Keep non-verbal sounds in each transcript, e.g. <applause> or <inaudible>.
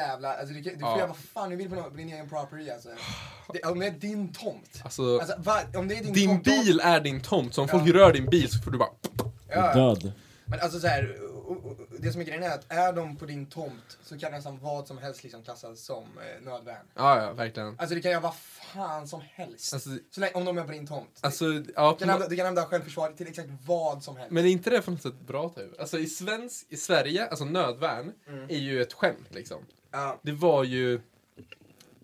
jävla, alltså du, kan- du får Ja. göra vad fan du vill på, din egen property alltså. Det, om det är din tomt. Alltså, Alltså, va, om det är din, din tomt, då- bil är din tomt, så om Ja. folk rör din bil så får du bara... Ja, Död. men alltså så här, och, och, och, det som är grejen är att är de på din tomt så kan nästan vad som helst liksom klassas som eh, nödvärn. Ja, ja, verkligen. Alltså det kan göra vad fan som helst. Alltså, så länge, om de är på din tomt. alltså, ja, du, kan använda, du kan använda självförsvar till exakt vad som helst. men är inte det på något sätt bra typ? Alltså i, svensk, i Sverige, alltså nödvärn, Mm. är ju ett skämt liksom. Ja. Det var ju...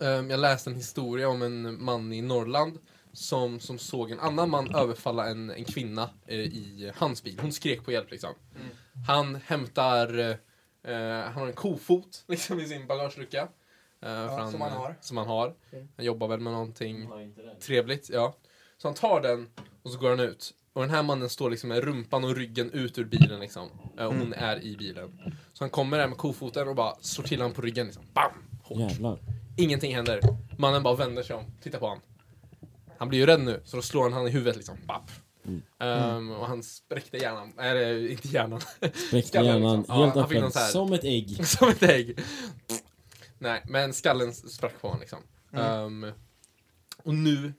ehm, jag läste en historia om en man i Norrland som, som såg en annan man överfalla en, en kvinna eh, i hans bil. Hon skrek på hjälp liksom. Mm. Han hämtar... eh, han har en kofot <laughs> liksom, i sin bagagelucka. eh, för som han har. Som han har. Mm. Han jobbar väl med någonting trevligt, ja. Så han tar den och så går han ut. Och den här mannen står liksom med rumpan och ryggen ut ur bilen liksom. Eh, Och hon är i bilen. Så han kommer där med kofoten och bara slår till honom på ryggen liksom. Bam! Hårt. Jävlar. Ingenting händer. Mannen bara vänder sig om, tittar på honom. Han blir ju rädd nu, så då slår han han i huvudet liksom. Bapp. Mm. Ehm, och han spräckte hjärnan. Eller inte hjärnan. Spräckte Skallen, hjärnan liksom. Ja, helt han fick någon öppen, här- som ett ägg. <laughs> Som ett ägg. Nej, men skallen sprack på honom liksom. Mm. Ehm, och nu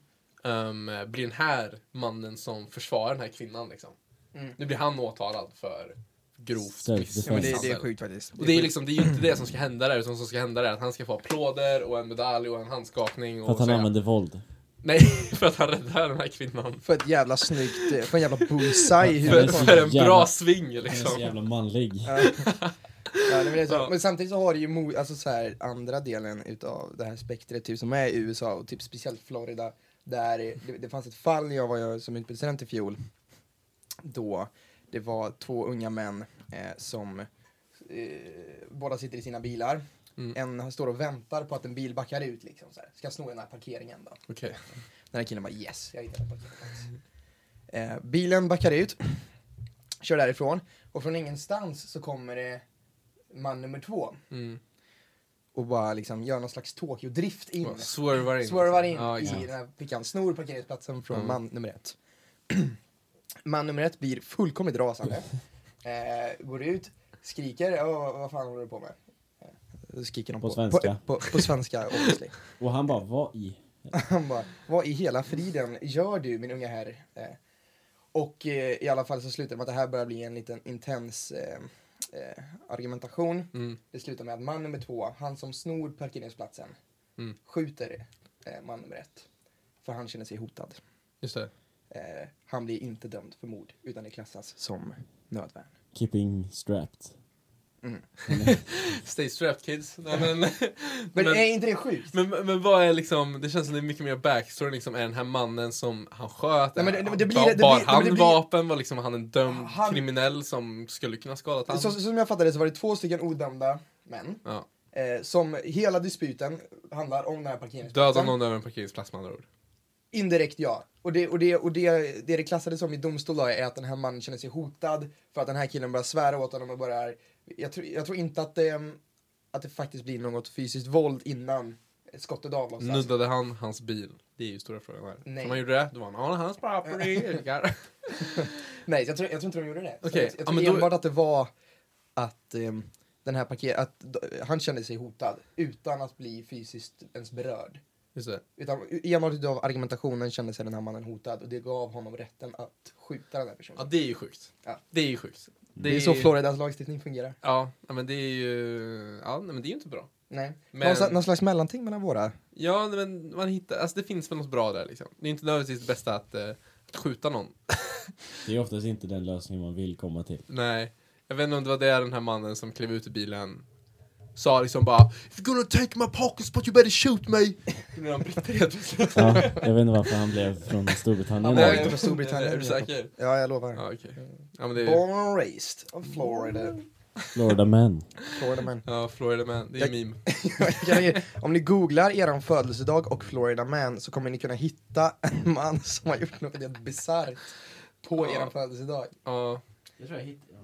ehm, blir den här mannen som försvarar den här kvinnan liksom. Mm. Nu blir han åtalad för grovt Self-defense. Ja, det, det är misshandel. sjukt faktiskt. Och det är liksom, det är ju inte det som ska hända där, utan det som ska hända där är att han ska få applåder och en medalj och en handskakning och För att han säga- använde våld. Nej, <laughs> för att han räddade den här kvinnan. För ett jävla snyggt, eh, för en jävla bullseye i För, huvudet. för en Jävla- bra sving Han är så liksom. jävla manlig. Ja. Det är så. Men samtidigt så har du ju mo- alltså så här, andra delen utav det här spektret typ, som är i USA och typ speciellt Florida där det, det fanns ett fall när jag var jag som utbildningsstudent i fjol då det var två unga män eh, som eh, båda sitter i sina bilar. Mm. En står och väntar på att en bil backar ut liksom så här. Ska sno den här parkeringen då. Okej. Den här killen bara yes, jag hittade en parkeringsplats. Eh, bilen backar ut, kör därifrån och från ingenstans så kommer det man nummer två Mm. och bara liksom gör någon slags Tokyo-drift in. Och Swervar in. Swervar in Ja, i exakt. den här fickan, snor parkeringsplatsen från Mm. man nummer ett. <clears throat> man nummer ett blir fullkomligt rasande. <laughs> Eh, går ut, skriker, "Åh, vad fan håller du på med? Skriker de På på, svenska. På, på, på svenska, obviously. <laughs> Och han bara, vad i? <laughs> Han bara, vad i hela friden gör du min unga herr? Eh, och eh, i alla fall så slutar det med att det här börjar bli en liten intens eh, eh, argumentation. Mm. Det slutar med att man nummer två, han som snor parkeringsplatsen, Mm. skjuter eh, man nummer ett. För han känner sig hotad. Just det. Eh, han blir inte dömd för mord, utan det klassas som nödvärn. Keeping strapped. Mm. <laughs> Stay strapped kids. Nej, men, <laughs> men, Men, är inte det sjukt? men, men vad är liksom, det känns som det är mycket mer backstory liksom, är den här mannen som han sköt, Nej, men det- han- det blir- bar, det blir- bar det han blir- vapen, var liksom han en dömd Han- kriminell som skulle kunna skadat han? Så, som jag fattade så var det två stycken odömda män. Ja. Eh, som hela disputen handlar om den här parkeringsplatsen. Döda någon över en parkeringsplats med andra ord. Indirekt ja. Och, det, och, det, och det, det det klassades som i domstol då är att den här mannen känner sig hotad för att den här killen börjar svära åt honom och börjar... Jag tror, jag tror inte att det, att det faktiskt blir något fysiskt våld innan skottet avlossas. Nuddade han hans bil? Det är ju stora frågan här. Nej. Han gjorde det, då var han on hans property. <laughs> <laughs> Nej, jag tror, jag tror inte de gjorde det. Okej, Jag, jag ja, tror då- enbart att det var att ehm, den här parker, att han kände sig hotad utan att bli fysiskt ens berörd. Just det. Utan enbart utav argumentationen kände sig den här mannen hotad och det gav honom rätten att skjuta den här personen. Ja, det är ju sjukt. Ja. Det är ju sjukt. det, är så Floridas lagstiftning fungerar. Ja, men det är ju... Ja, men det är ju inte bra. Nej. Men- Någon, sla- någon slags mellanting mellan våra. Ja, men man hittar... Alltså det finns väl något bra där liksom. Det är inte nödvändigtvis det bästa att, eh, att skjuta någon. Det är oftast inte den lösningen man vill komma till. Nej. Jag vet inte om det var det den här mannen som klev ut ur bilen sa liksom bara If you're gonna take my pockets but you better shoot me. Nu är han britt helt plötsligt. Ja, jag vet inte varför han blev från Storbritannien. Han var Nej, inte från Storbritannien. Är du säker? Ja, jag lovar. Ja, okej. Ja, men det är... Born and raised of Florida. Florida Man. Florida man. Ja, Florida man. Det är Jag- meme. <laughs> Om ni googlar eran födelsedag och Florida man så kommer ni kunna hitta en man som har gjort något helt bisarrt på Ja. eran födelsedag. Ja. Jag tror jag hittade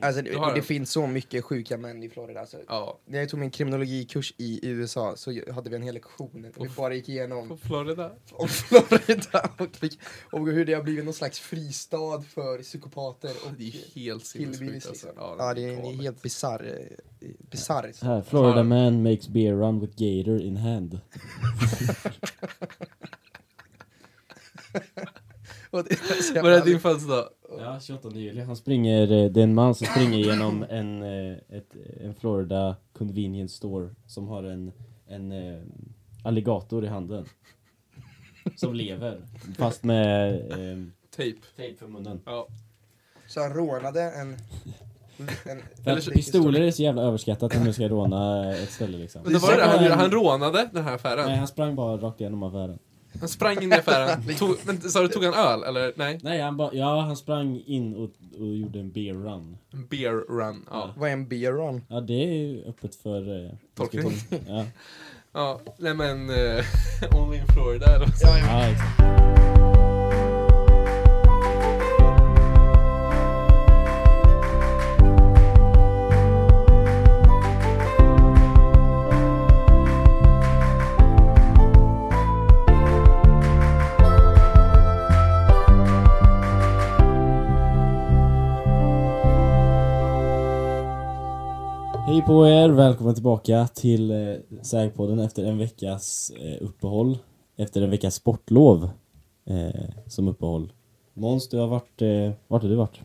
Jag har det. Alltså det, finns så mycket sjuka män i Florida. Alltså, Ja, när jag tog min kriminologikurs i USA så hade vi en hel lektion där vi bara gick på igenom Florida. om Florida <laughs> och, fick- och hur det har blivit någon slags fristad för psykopater och Det är helt sinnessjukt alltså. Liksom. Ja, det är, det är galet. helt bisarr. eh, Bisarr. Här, Florida man makes beer run with gator in hand. <laughs> <laughs> Är Var det din födelsedag? Ja, 28 juli. Han springer, eh, det är en man som springer genom <laughs> en, eh, ett, en Florida convenience store som har en, en eh, alligator i handen. Som lever, fast med eh, Tejp. tejp för munnen. Ja. Så han rånade en... en <laughs> att pistoler är så jävla överskattat om du ska råna ett ställe liksom. Men det var det, han, han rånade den här affären. Nej, han sprang bara rakt igenom affären. Han sprang in i affären. Tog, men sa du, tog han öl eller? Nej? Nej, han bara, ja han sprang in och, och gjorde en beer run. En beer run. Ja. Vad är en beer run? Ja, det är ju öppet för... Eh, Tolkning. Ja, <laughs> Ja, nej men... Uh, only in Florida eller vad Ja, ja. Hej på er, välkomna tillbaka till eh, Sägpodden efter en veckas eh, uppehåll. Efter en veckas sportlov eh, som uppehåll. Måns, du har varit, eh, vart har du varit?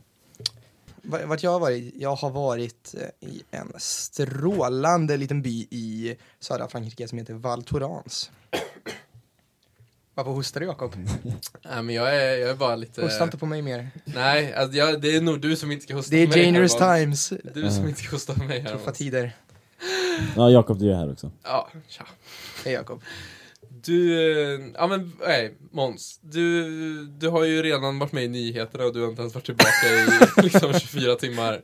Vart jag har varit? Jag har varit eh, i en strålande liten by i södra Frankrike som heter Val Thorens. Varför hostar du Jakob? <laughs> Nej men jag är, jag är bara lite... Hosta inte på mig mer. Nej, alltså, jag, det är nog du som inte ska hosta Det är på mig. här, dangerous Måns. times. Du som inte ska hosta på mig här. Tuffa tider. <laughs> Ja, Jakob, du är här också. Ja, tja. Hej Jakob. Du, eh, ja men nej, Måns. Du, du har ju redan varit med i nyheterna och du har inte ens varit tillbaka i <laughs> liksom 24 timmar.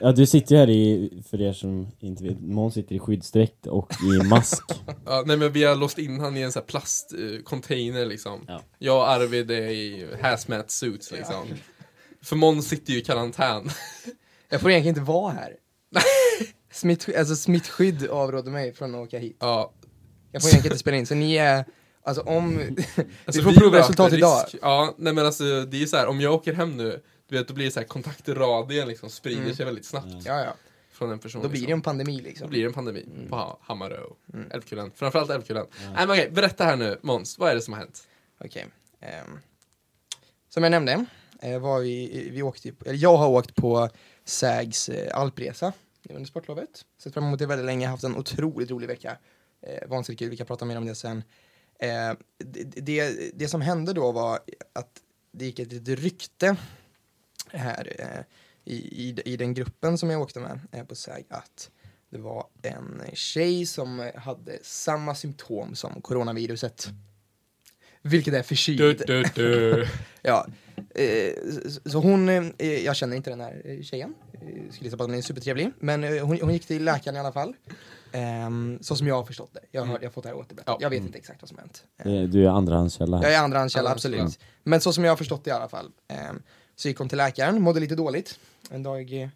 Ja, du sitter ju här i, för er som inte vet, Måns sitter i skyddsdräkt och i mask. <laughs> Ja, nej men vi har låst in han i en sån här plastcontainer liksom. Ja. Jag och Arvid är i hazmat suits liksom. För Måns sitter ju i karantän. Jag får egentligen inte vara här. <laughs> Smitt, alltså smittskydd avråder mig från att åka hit. Ja, Jag får egentligen inte spela in, så ni är... Alltså om... <laughs> alltså, vi får vi provresultat idag. Ja, nej men alltså det är ju så här, om jag åker hem nu, du vet då blir det så här kontaktradien liksom sprider Mm. sig väldigt snabbt Ja, ja. från en person. Då blir det liksom. en pandemi Då liksom. blir det en pandemi på Ha- Hammarö och Mm. Älvkullen. Framförallt Älvkullen. Ja. Nej men okej, berätta här nu Måns, vad är det som har hänt? Okej. ehm, som jag nämnde, eh, var vi, vi åkte, eller jag har åkt på SÄGs eh, alpresa under sportlovet. Sett fram emot det väldigt länge, haft en otroligt rolig vecka. Eh, vansinnigt kul, vi kan prata mer om det sen. Eh, det, det, det som hände då var att det gick ett litet rykte här eh, i, i, i den gruppen som jag åkte med eh, på SÄG att det var en tjej som hade samma symptom som coronaviruset. Vilket är förkyld. Du, du, du. <laughs> Ja. Eh, så- hon, jag känner inte den här tjejen, eh, skulle gissa på att hon är supertrevlig, men hon, hon gick till läkaren i alla fall. Ehm, så som jag har förstått det. Jag har, jag har fått det här återberättat. Ja. Jag vet inte exakt vad som hänt. Du är andrahandskälla Jag är andrahandskälla, Andrahandskälla. absolut. Men så som jag har förstått det i alla fall. Ehm, så gick hon till läkaren, mådde lite dåligt en dag, eh,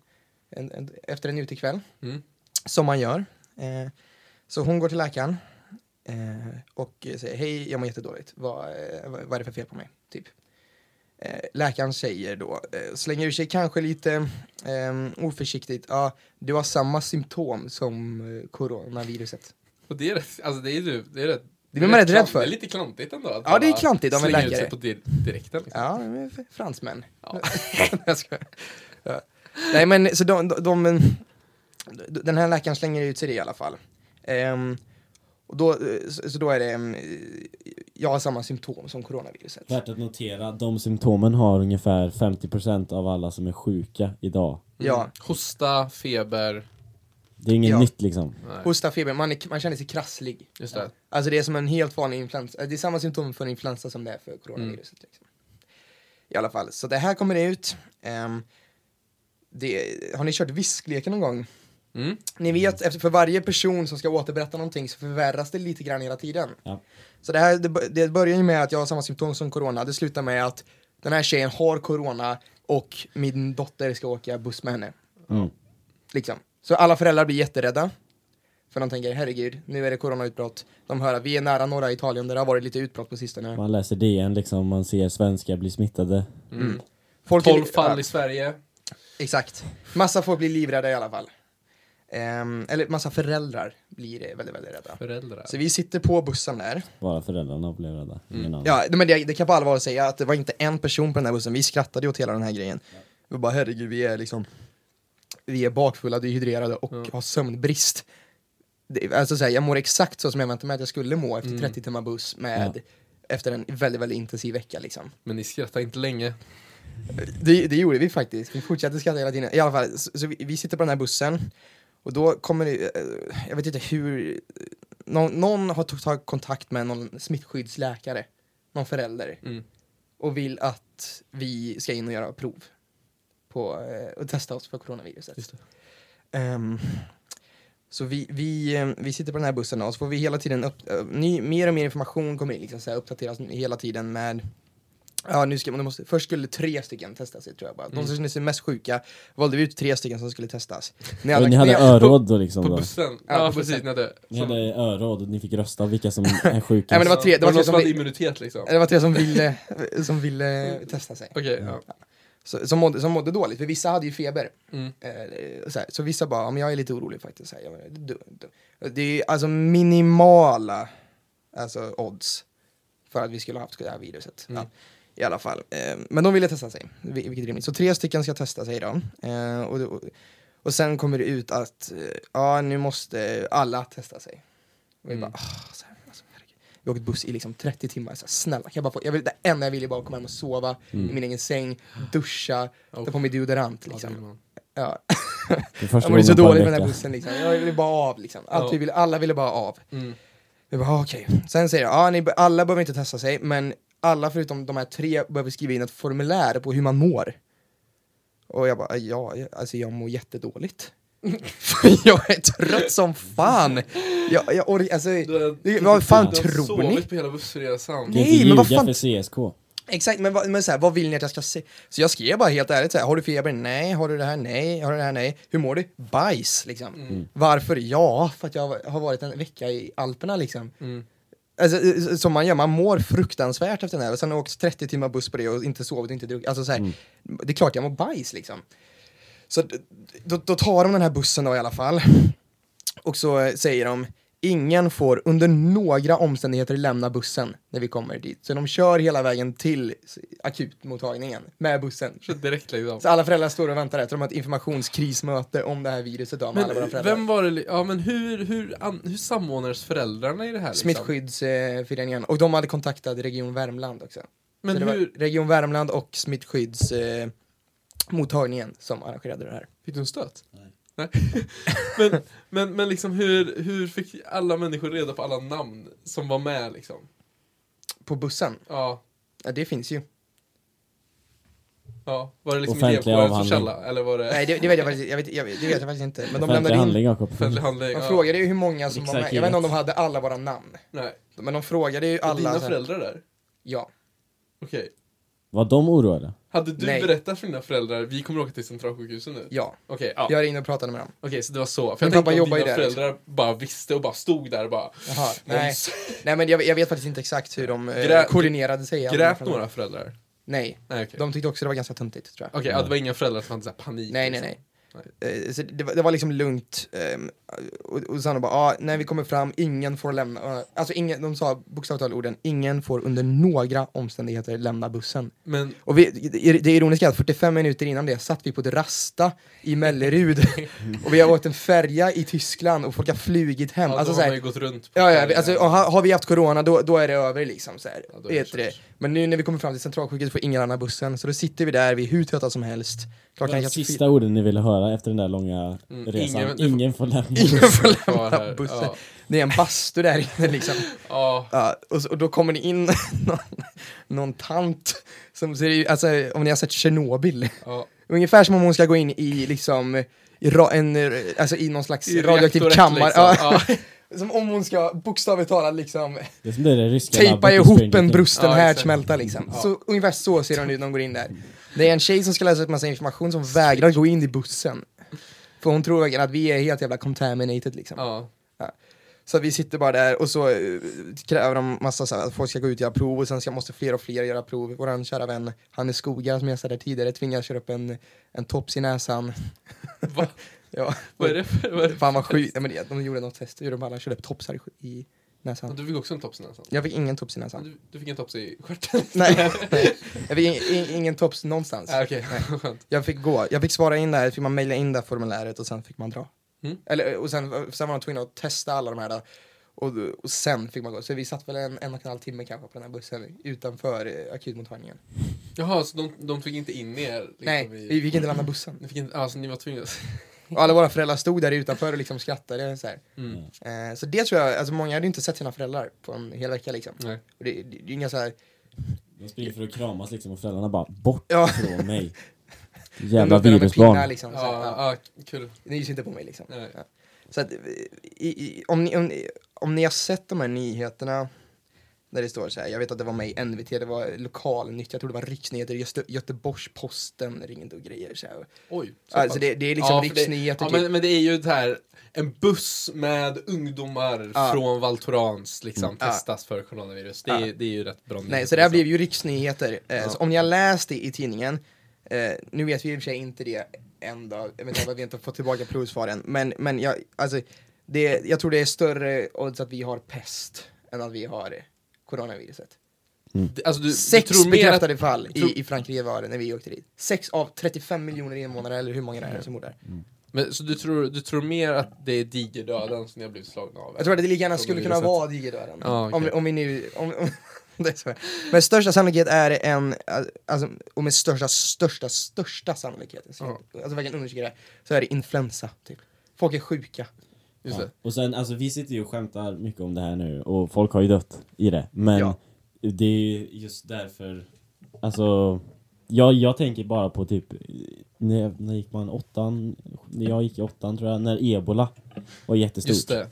en, en, efter en utekväll. Mm. Som man gör. Eh, så hon går till läkaren eh, och säger hej, jag mår jättedåligt. Vad, eh, vad, vad är det för fel på mig? Typ. Eh, läkaren säger då, eh, slänger ur sig kanske lite eh, oförsiktigt, ja, du har samma symptom som coronaviruset. Och det är rätt, alltså det är det är rätt Det blir man rätt rädd för. Det är lite klantigt ändå att Ja, det är klantigt av en slänga ut läkare. sig på di direkten liksom. Ja, de är f- fransmän. Ja. <laughs> Jag skojar. ja. Nej men så de, de, de, den här läkaren slänger ut sig det i alla fall. Ehm, och då, så, så då är det, em, jag har samma symptom som coronaviruset. Värt att notera, de symptomen har ungefär 50% av alla som är sjuka idag. Ja. Mm. Hosta, feber, Det är inget Ja. nytt liksom. nej, Hosta, feber, man, är, man känner sig krasslig. just det. Alltså det är som en helt vanlig influensa, det är samma symptom för en influensa som det är för coronaviruset. Liksom. I alla fall, så det här kommer ut. Ehm, det, har ni kört viskleken någon gång? Mm. Ni vet, efter, för varje person som ska återberätta någonting så förvärras det lite grann hela tiden. Ja. Så det här, det, bör- det börjar ju med att jag har samma symptom som corona, det slutar med att den här tjejen har corona, och min dotter ska åka buss med henne. Mm. Liksom. Så alla föräldrar blir jätterädda. För de tänker, herregud, nu är det coronautbrott. De hör att vi är nära norra Italien där det har varit lite utbrott på sistone. Man läser DN liksom, man ser svenskar bli smittade. Mm. Folk är- 12 fall ja, i Sverige. Exakt. Massa folk blir livrädda i alla fall. Ehm, eller massa föräldrar blir väldigt, väldigt rädda. Föräldrar. Så vi sitter på bussen där. Bara föräldrarna blev rädda. Annan. Ja, men det, det kan på allvar säga att det var inte en person på den här bussen, vi skrattade åt hela den här grejen. Vi bara herregud, vi är liksom Vi är bakfulla, dehydrerade och Ja. har sömnbrist. Det, alltså så här, jag mår exakt så som jag väntade mig att jag skulle må efter Mm. 30 timmar buss med Efter en väldigt, väldigt intensiv vecka liksom. Men ni skrattar inte länge. Det, det gjorde vi faktiskt, vi fortsatte skratta hela tiden. I alla fall, så, så vi, vi sitter på den här bussen och då kommer det, eh, jag vet inte hur, någon, någon har tagit kontakt med någon smittskyddsläkare, någon förälder Mm. och vill att vi ska in och göra prov på, eh, och testa oss för coronaviruset. Just Ehm, så vi, vi, eh, vi sitter på den här bussen och så får vi hela tiden upp, eh, ny, mer och mer information kommer in, liksom, så här, uppdateras hela tiden med Ja, nu ska man, måste, först skulle tre stycken testa sig tror jag bara. De Mm. som kände sig mest sjuka valde vi ut tre stycken som skulle testas. Ni alla- ni hade öråd då liksom På då? bussen? Ja, Ja, på precis. bussen. Ni hade, Ni som, hade öråd och ni fick rösta vilka som <clears throat> är sjuka. Nej, men det var tre, det var var det tre någon som som, hade immunitet liksom? det var tre som ville, som ville testa sig. Okej, ja. Så, som, mådde, som mådde dåligt, för vissa hade ju feber. Mm. Eh, så, här, så vissa bara, "Ja, men jag är lite orolig faktiskt. Så här, jag, det, det, det är alltså minimala alltså, odds för att vi skulle ha haft det här viruset. Mm. Ja, I alla fall. Eh, men de ville testa sig, vil- vilket är rimligt. Så tre stycken ska testa sig då. Eh, och, och, och sen kommer det ut att eh, ja, nu måste alla testa sig. Och vi Mm. bara, "Ah, så här, alltså, herregud." Vi har åkt buss i liksom 30 timmar, så här, snälla kan jag bara få, jag vill, det enda jag vill är bara komma hem och sova i min egen säng, duscha, ta på mig deodorant Ja, det liksom. man. Ja. Jag mådde så dåligt med den här bussen liksom. Jag ville bara av liksom. Allt Ja. vi ville, alla ville bara av. Mm. Vi bara, ah, okej. Sen säger jag, ja, ni, be- alla behöver inte testa sig, men alla förutom de här tre behöver skriva in ett formulär på hur man mår. Och jag bara, ja, jag- alltså jag mår jättedåligt. <laughs> Jag är trött som fan. Jag, jag orkar, alltså, Du det- vad fan du har tror ni? sovit på hela bussresan. Kan Nej, inte men vad ljuga fan- för CSK. Exakt, men, vad, men så här, vad vill ni att jag ska säga? Så jag skrev bara helt ärligt så här, har du feber? Nej. Har du det här? Nej. Har du det här? Nej. Hur mår du? Bajs, liksom. Mm. Varför? Ja, för att jag har varit en vecka i Alperna liksom. Mm. Alltså, eh, som man gör, man mår fruktansvärt efter den här. Och sen har jag åkt 30 timmar buss på det och inte sovit inte druckit. Alltså så här, det är klart jag mår bajs liksom. Så då, då tar de den här bussen då i alla fall. Och så eh, säger de, ingen får under några omständigheter lämna bussen när vi kommer dit. Så de kör hela vägen till akutmottagningen med bussen. Så direkt liksom. Så alla föräldrar står och väntar där, så de har ett informationskrismöte om det här viruset då, med alla våra Men föräldrar. vem var det, ja men hur, hur, an, hur samordnades föräldrarna i det här liksom? Smittskyddsföreningen. Och de hade kontaktat Region Värmland också. Men hur, Region Värmland och smittskyddsmottagningen eh, mottagningen som arrangerade det här. fick du en stöt? Nej. Nej. <laughs> men, men, men liksom hur, hur fick alla människor reda på alla namn som var med liksom? På bussen, Ja, ja det finns ju. ja. Var det liksom Offentlig elevkårens källa? Eller var det Nej det, det vet jag faktiskt, jag vet, jag vet, det vet jag faktiskt inte. Men de Offentlig lämnade in, handling Jakob. offentlig handling? de Ja. frågade ju hur många som var med. Jag vet inte om de hade alla våra namn. Nej. Men de frågade ju Alla alla. dina föräldrar där? Ja. Okej. Var de oroade? Hade du Nej. berättat för dina föräldrar, vi kommer åka till centralsjukhuset nu? Ja. Okej, ja. Jag ringde och pratade med dem. Okej, så det var så. För Min jag tänkte om dina där, föräldrar bara visste och bara stod där och bara... Jaha, nej. Nej men jag, jag vet faktiskt inte exakt hur de eh, Grä- koordinerade sig. Grät några föräldrar? Nej. Nej, okej. De tyckte också det var ganska töntigt tror jag. Okej, ja, det var inga föräldrar som hade så här panik? Nej, nej, liksom. nej. Eh, Så det, var, det var liksom lugnt. ehm, och, och sen bara, ah, när vi kommer fram, ingen får lämna, alltså ingen, de sa bokstavligt orden, ingen får under några omständigheter lämna bussen. Men, Och vi, det, det ironiska är att 45 minuter innan det satt vi på ett rasta i Mellerud och vi har åkt en färja i Tyskland och folk har flugit hem. ja, alltså, då har man ju gått runt Ja, ja, alltså, har, har vi haft corona då, då är det över liksom. Så här. Ja, det det. Men nu när vi kommer fram till centralsjukhuset får ingen annan bussen, så då sitter vi där, vi är hur trötta som helst. Klart De jag kan sista orden ni ville höra efter den där långa Mm, resan. ingen- Ingen, får lämna Bussen. får lämna bussen. Ja. Det är en bastu där inne liksom. Ja, Ja, och, så, och då kommer det in <laughs> någon, någon tant som ser ut, alltså om ni har sett Tjernobyl. ja. Ungefär som om hon ska gå in i liksom, i, ra, en, alltså i någon slags I radioaktiv kammare. liksom. Ja. <laughs> som om hon ska bokstavligt talat liksom Det är det ryska tejpa ihop en Things. brusten Ja, härdsmälta liksom. Ja. Så, ungefär så ser hon ut när hon går in där. Det är en tjej som ska läsa ut massa information som vägrar gå in i bussen. För hon tror verkligen att vi är helt jävla contaminated liksom. Ja. Så vi sitter bara där och så eh, kräver de massa så här, att folk ska gå ut och göra prov och sen ska, måste fler och fler göra prov. Vår kära vän Hannes Skogar som jag sa där tidigare tvingas köra upp en, en tops i näsan. Va? <laughs> ja, Vad är det för... Vad är det? Fan vad sjukt, Nej, men det- de gjorde något test, gjorde de alla körde upp topsar i, i näsan. Du fick också en tops i näsan? Jag fick ingen tops i näsan. Du, du fick en tops i stjärten? <laughs> Nej, nej. <laughs> jag fick in, in, ingen tops någonstans. Ah, <laughs> skönt. Jag fick gå, jag fick svara in där, fick man mejla in det här formuläret och sen fick man dra. Mm. Eller, och sen, sen var de tvungna att testa alla de här där, och, och sen fick man gå. Så vi satt väl en, en och en halv timme kanske på den här bussen utanför eh, akutmottagningen. Jaha, så de, de tog inte in er? Liksom, Nej, i... vi fick inte lämna bussen. Ni fick inte, alltså ni var tvungna? Och alla våra föräldrar stod där utanför och liksom skrattade så här. Mm. Eh, så det tror jag, alltså många hade inte sett sina föräldrar på en hel vecka liksom. Nej. Och det, det, det är inga så här, De springer för att kramas liksom och föräldrarna bara bort Ja. från mig. <laughs> Jävla virusbarn. liksom. Ja, ja. ja, kul. Nys inte på mig liksom. Nej. Ja. Så att, i, i, om, ni, om, ni- om ni har sett de här nyheterna där det står så här, jag vet att det var med i NVT, det var lokalnytt, jag tror det var riksnyheter, Göte, Göteborgs-Posten ringde och grejer så här. Oj. så Alltså det, det är liksom Ja, för det- riksnyheter Ja, typ. men, men det är ju det här, en buss med ungdomar Ja. från Val Thorens liksom Mm. Ja. testas för coronavirus. Det, är, det är ju rätt bra Nej, nyheter, så det här liksom. blev ju riksnyheter. Eh, så om ni har läst det i tidningen, eh, nu vet vi i och för sig inte det än då, inte vad vi inte har fått tillbaka provsvaren, men, men jag, alltså, det, jag tror det är större odds att vi har pest än att vi har coronaviruset. Det- Alltså, du, Sex du tror mer att, bekräftade fall tror- i, i Frankrike var det när vi åkte dit. Sex av 35 miljoner invånare, eller hur många det är som bor där. men, så du tror, du tror mer att det är digerdöden som ni har blivit slagna av? Jag tror att det lika gärna skulle kunna vara digerdöden. Ja, okej. om, om vi nu... Om, om, <laughs> det är så. Men största sannolikhet är en, alltså, och med största, största, största sannolikhet, så, alltså verkligen understryker det, så är det influensa, typ. Folk är sjuka. Just det. Och sen, alltså vi sitter ju och skämtar mycket om det här nu och folk har ju dött i det. Men Ja. det är ju just därför, alltså jag, jag tänker bara på typ, när, när gick man åttan? När jag gick i åttan tror jag, när ebola var jättestort. Just det.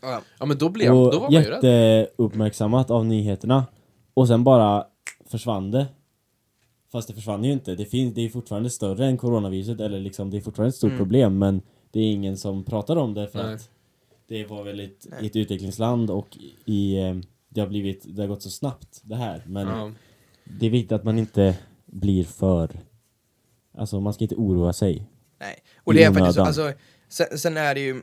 Ja. Ja men då, blev, då och var man ju rädd. jätteuppmärksammat av nyheterna. Och sen bara försvann det. Fast det försvann ju inte. Det, finns, det är fortfarande större än coronaviruset, eller liksom det är fortfarande ett stort Mm. problem, men det är ingen som pratar om det för Nej. att det var väl ett, Nej. ett utvecklingsland och i, eh, det har blivit, det har gått så snabbt det här. Men Ja. det är viktigt att man inte blir för, alltså man ska inte oroa sig. Nej. Och det är faktiskt alltså, sen, sen är det ju,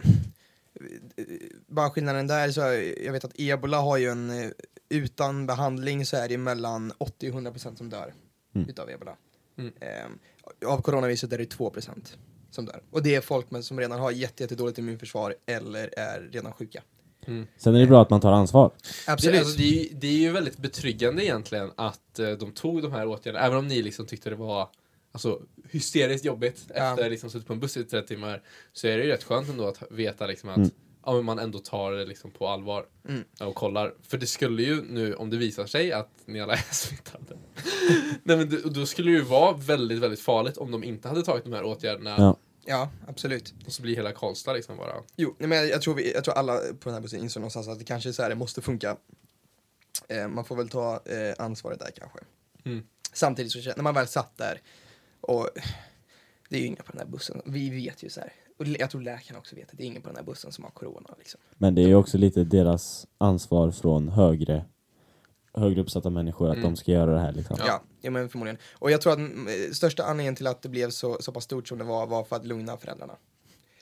bara skillnaden där så, jag vet att ebola har ju en, eh, utan behandling så är det mellan 80 och 100% som dör Mm. utav ebola. Mm. Ehm, av coronaviruset är det 2% som dör. Och det är folk med, som redan har jätte, jättedåligt immunförsvar eller är redan sjuka. Mm. Sen är det bra att man tar ansvar. Absolut. Det, alltså, det, är, ju- det är ju väldigt betryggande egentligen att eh, de tog de här åtgärderna, även om ni liksom tyckte det var alltså, hysteriskt jobbigt Ja. efter liksom suttit på en buss i 30 timmar, så är det ju rätt skönt ändå att veta liksom att Mm. Ja, men man ändå tar det liksom på allvar Mm. och kollar. För det skulle ju nu, om det visar sig att ni alla <laughs> är smittade, Nej, men det, då skulle det ju vara väldigt, väldigt farligt om de inte hade tagit de här åtgärderna Ja. Ja, absolut. och så blir hela Karlstad liksom bara... Jo, nej, men jag, tror vi, jag tror alla på den här bussen insåg någonstans att det kanske är så här det måste funka. Eh, man får väl ta eh, ansvaret där kanske. Mm. Samtidigt så känner- när man väl satt där och det är ju inga på den här bussen, vi vet ju så här. Och jag tror läkarna också vet att det är ingen på den här bussen som har corona liksom. Men det är ju också lite deras ansvar från högre, högre uppsatta människor att Mm. de ska göra det här liksom. Ja, ja men förmodligen. Och jag tror att mm, största anledningen till att det blev så, så pass stort som det var, var för att lugna föräldrarna.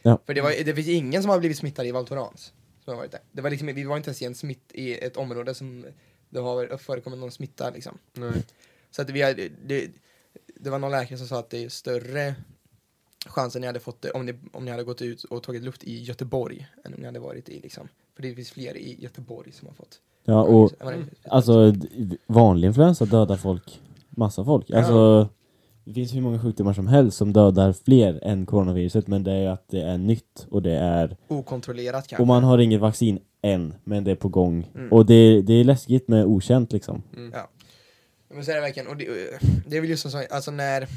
Ja. För det, var, det finns ingen som har blivit smittad i Val Thorens som har varit där. Det var liksom, vi var inte ens i en smitt i ett område som det har förekommit någon smitta liksom. Nej. Så att vi hade, det, det var någon läkare som sa att det är större chansen ni hade fått om ni, om ni hade gått ut och tagit luft i Göteborg än om ni hade varit i liksom. För det finns fler i Göteborg som har fått. Ja, och Ja, alltså vanlig influensa dödar folk, massa folk. Alltså, det finns hur många sjukdomar som helst som dödar fler än coronaviruset, men det är att det är nytt och det är, Okontrollerat kanske. och man har inget vaccin än, men det är på gång. Mm. Och det, det är läskigt med okänt liksom. Mm. Ja. Men så är det verkligen, och det, det är väl just som alltså när,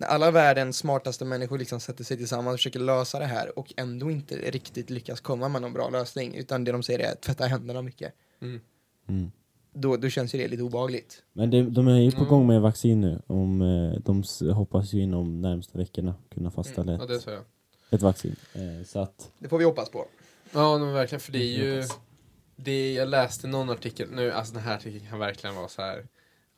när alla världens smartaste människor liksom sätter sig tillsammans och försöker lösa det här och ändå inte riktigt lyckas komma med någon bra lösning, utan det de säger är tvätta händerna mycket. Mm. Mm. då, då känns ju det lite obehagligt. Men det, de är ju på Mm. gång med vaccin nu. Om, eh, de hoppas ju inom närmsta veckorna kunna fastställa Ja, det ett, jag. ett vaccin. Eh, så att... Det får vi hoppas på. Ja, men verkligen, för det är ju... Det, jag läste någon artikel, nu, alltså den här artikeln kan verkligen vara så här.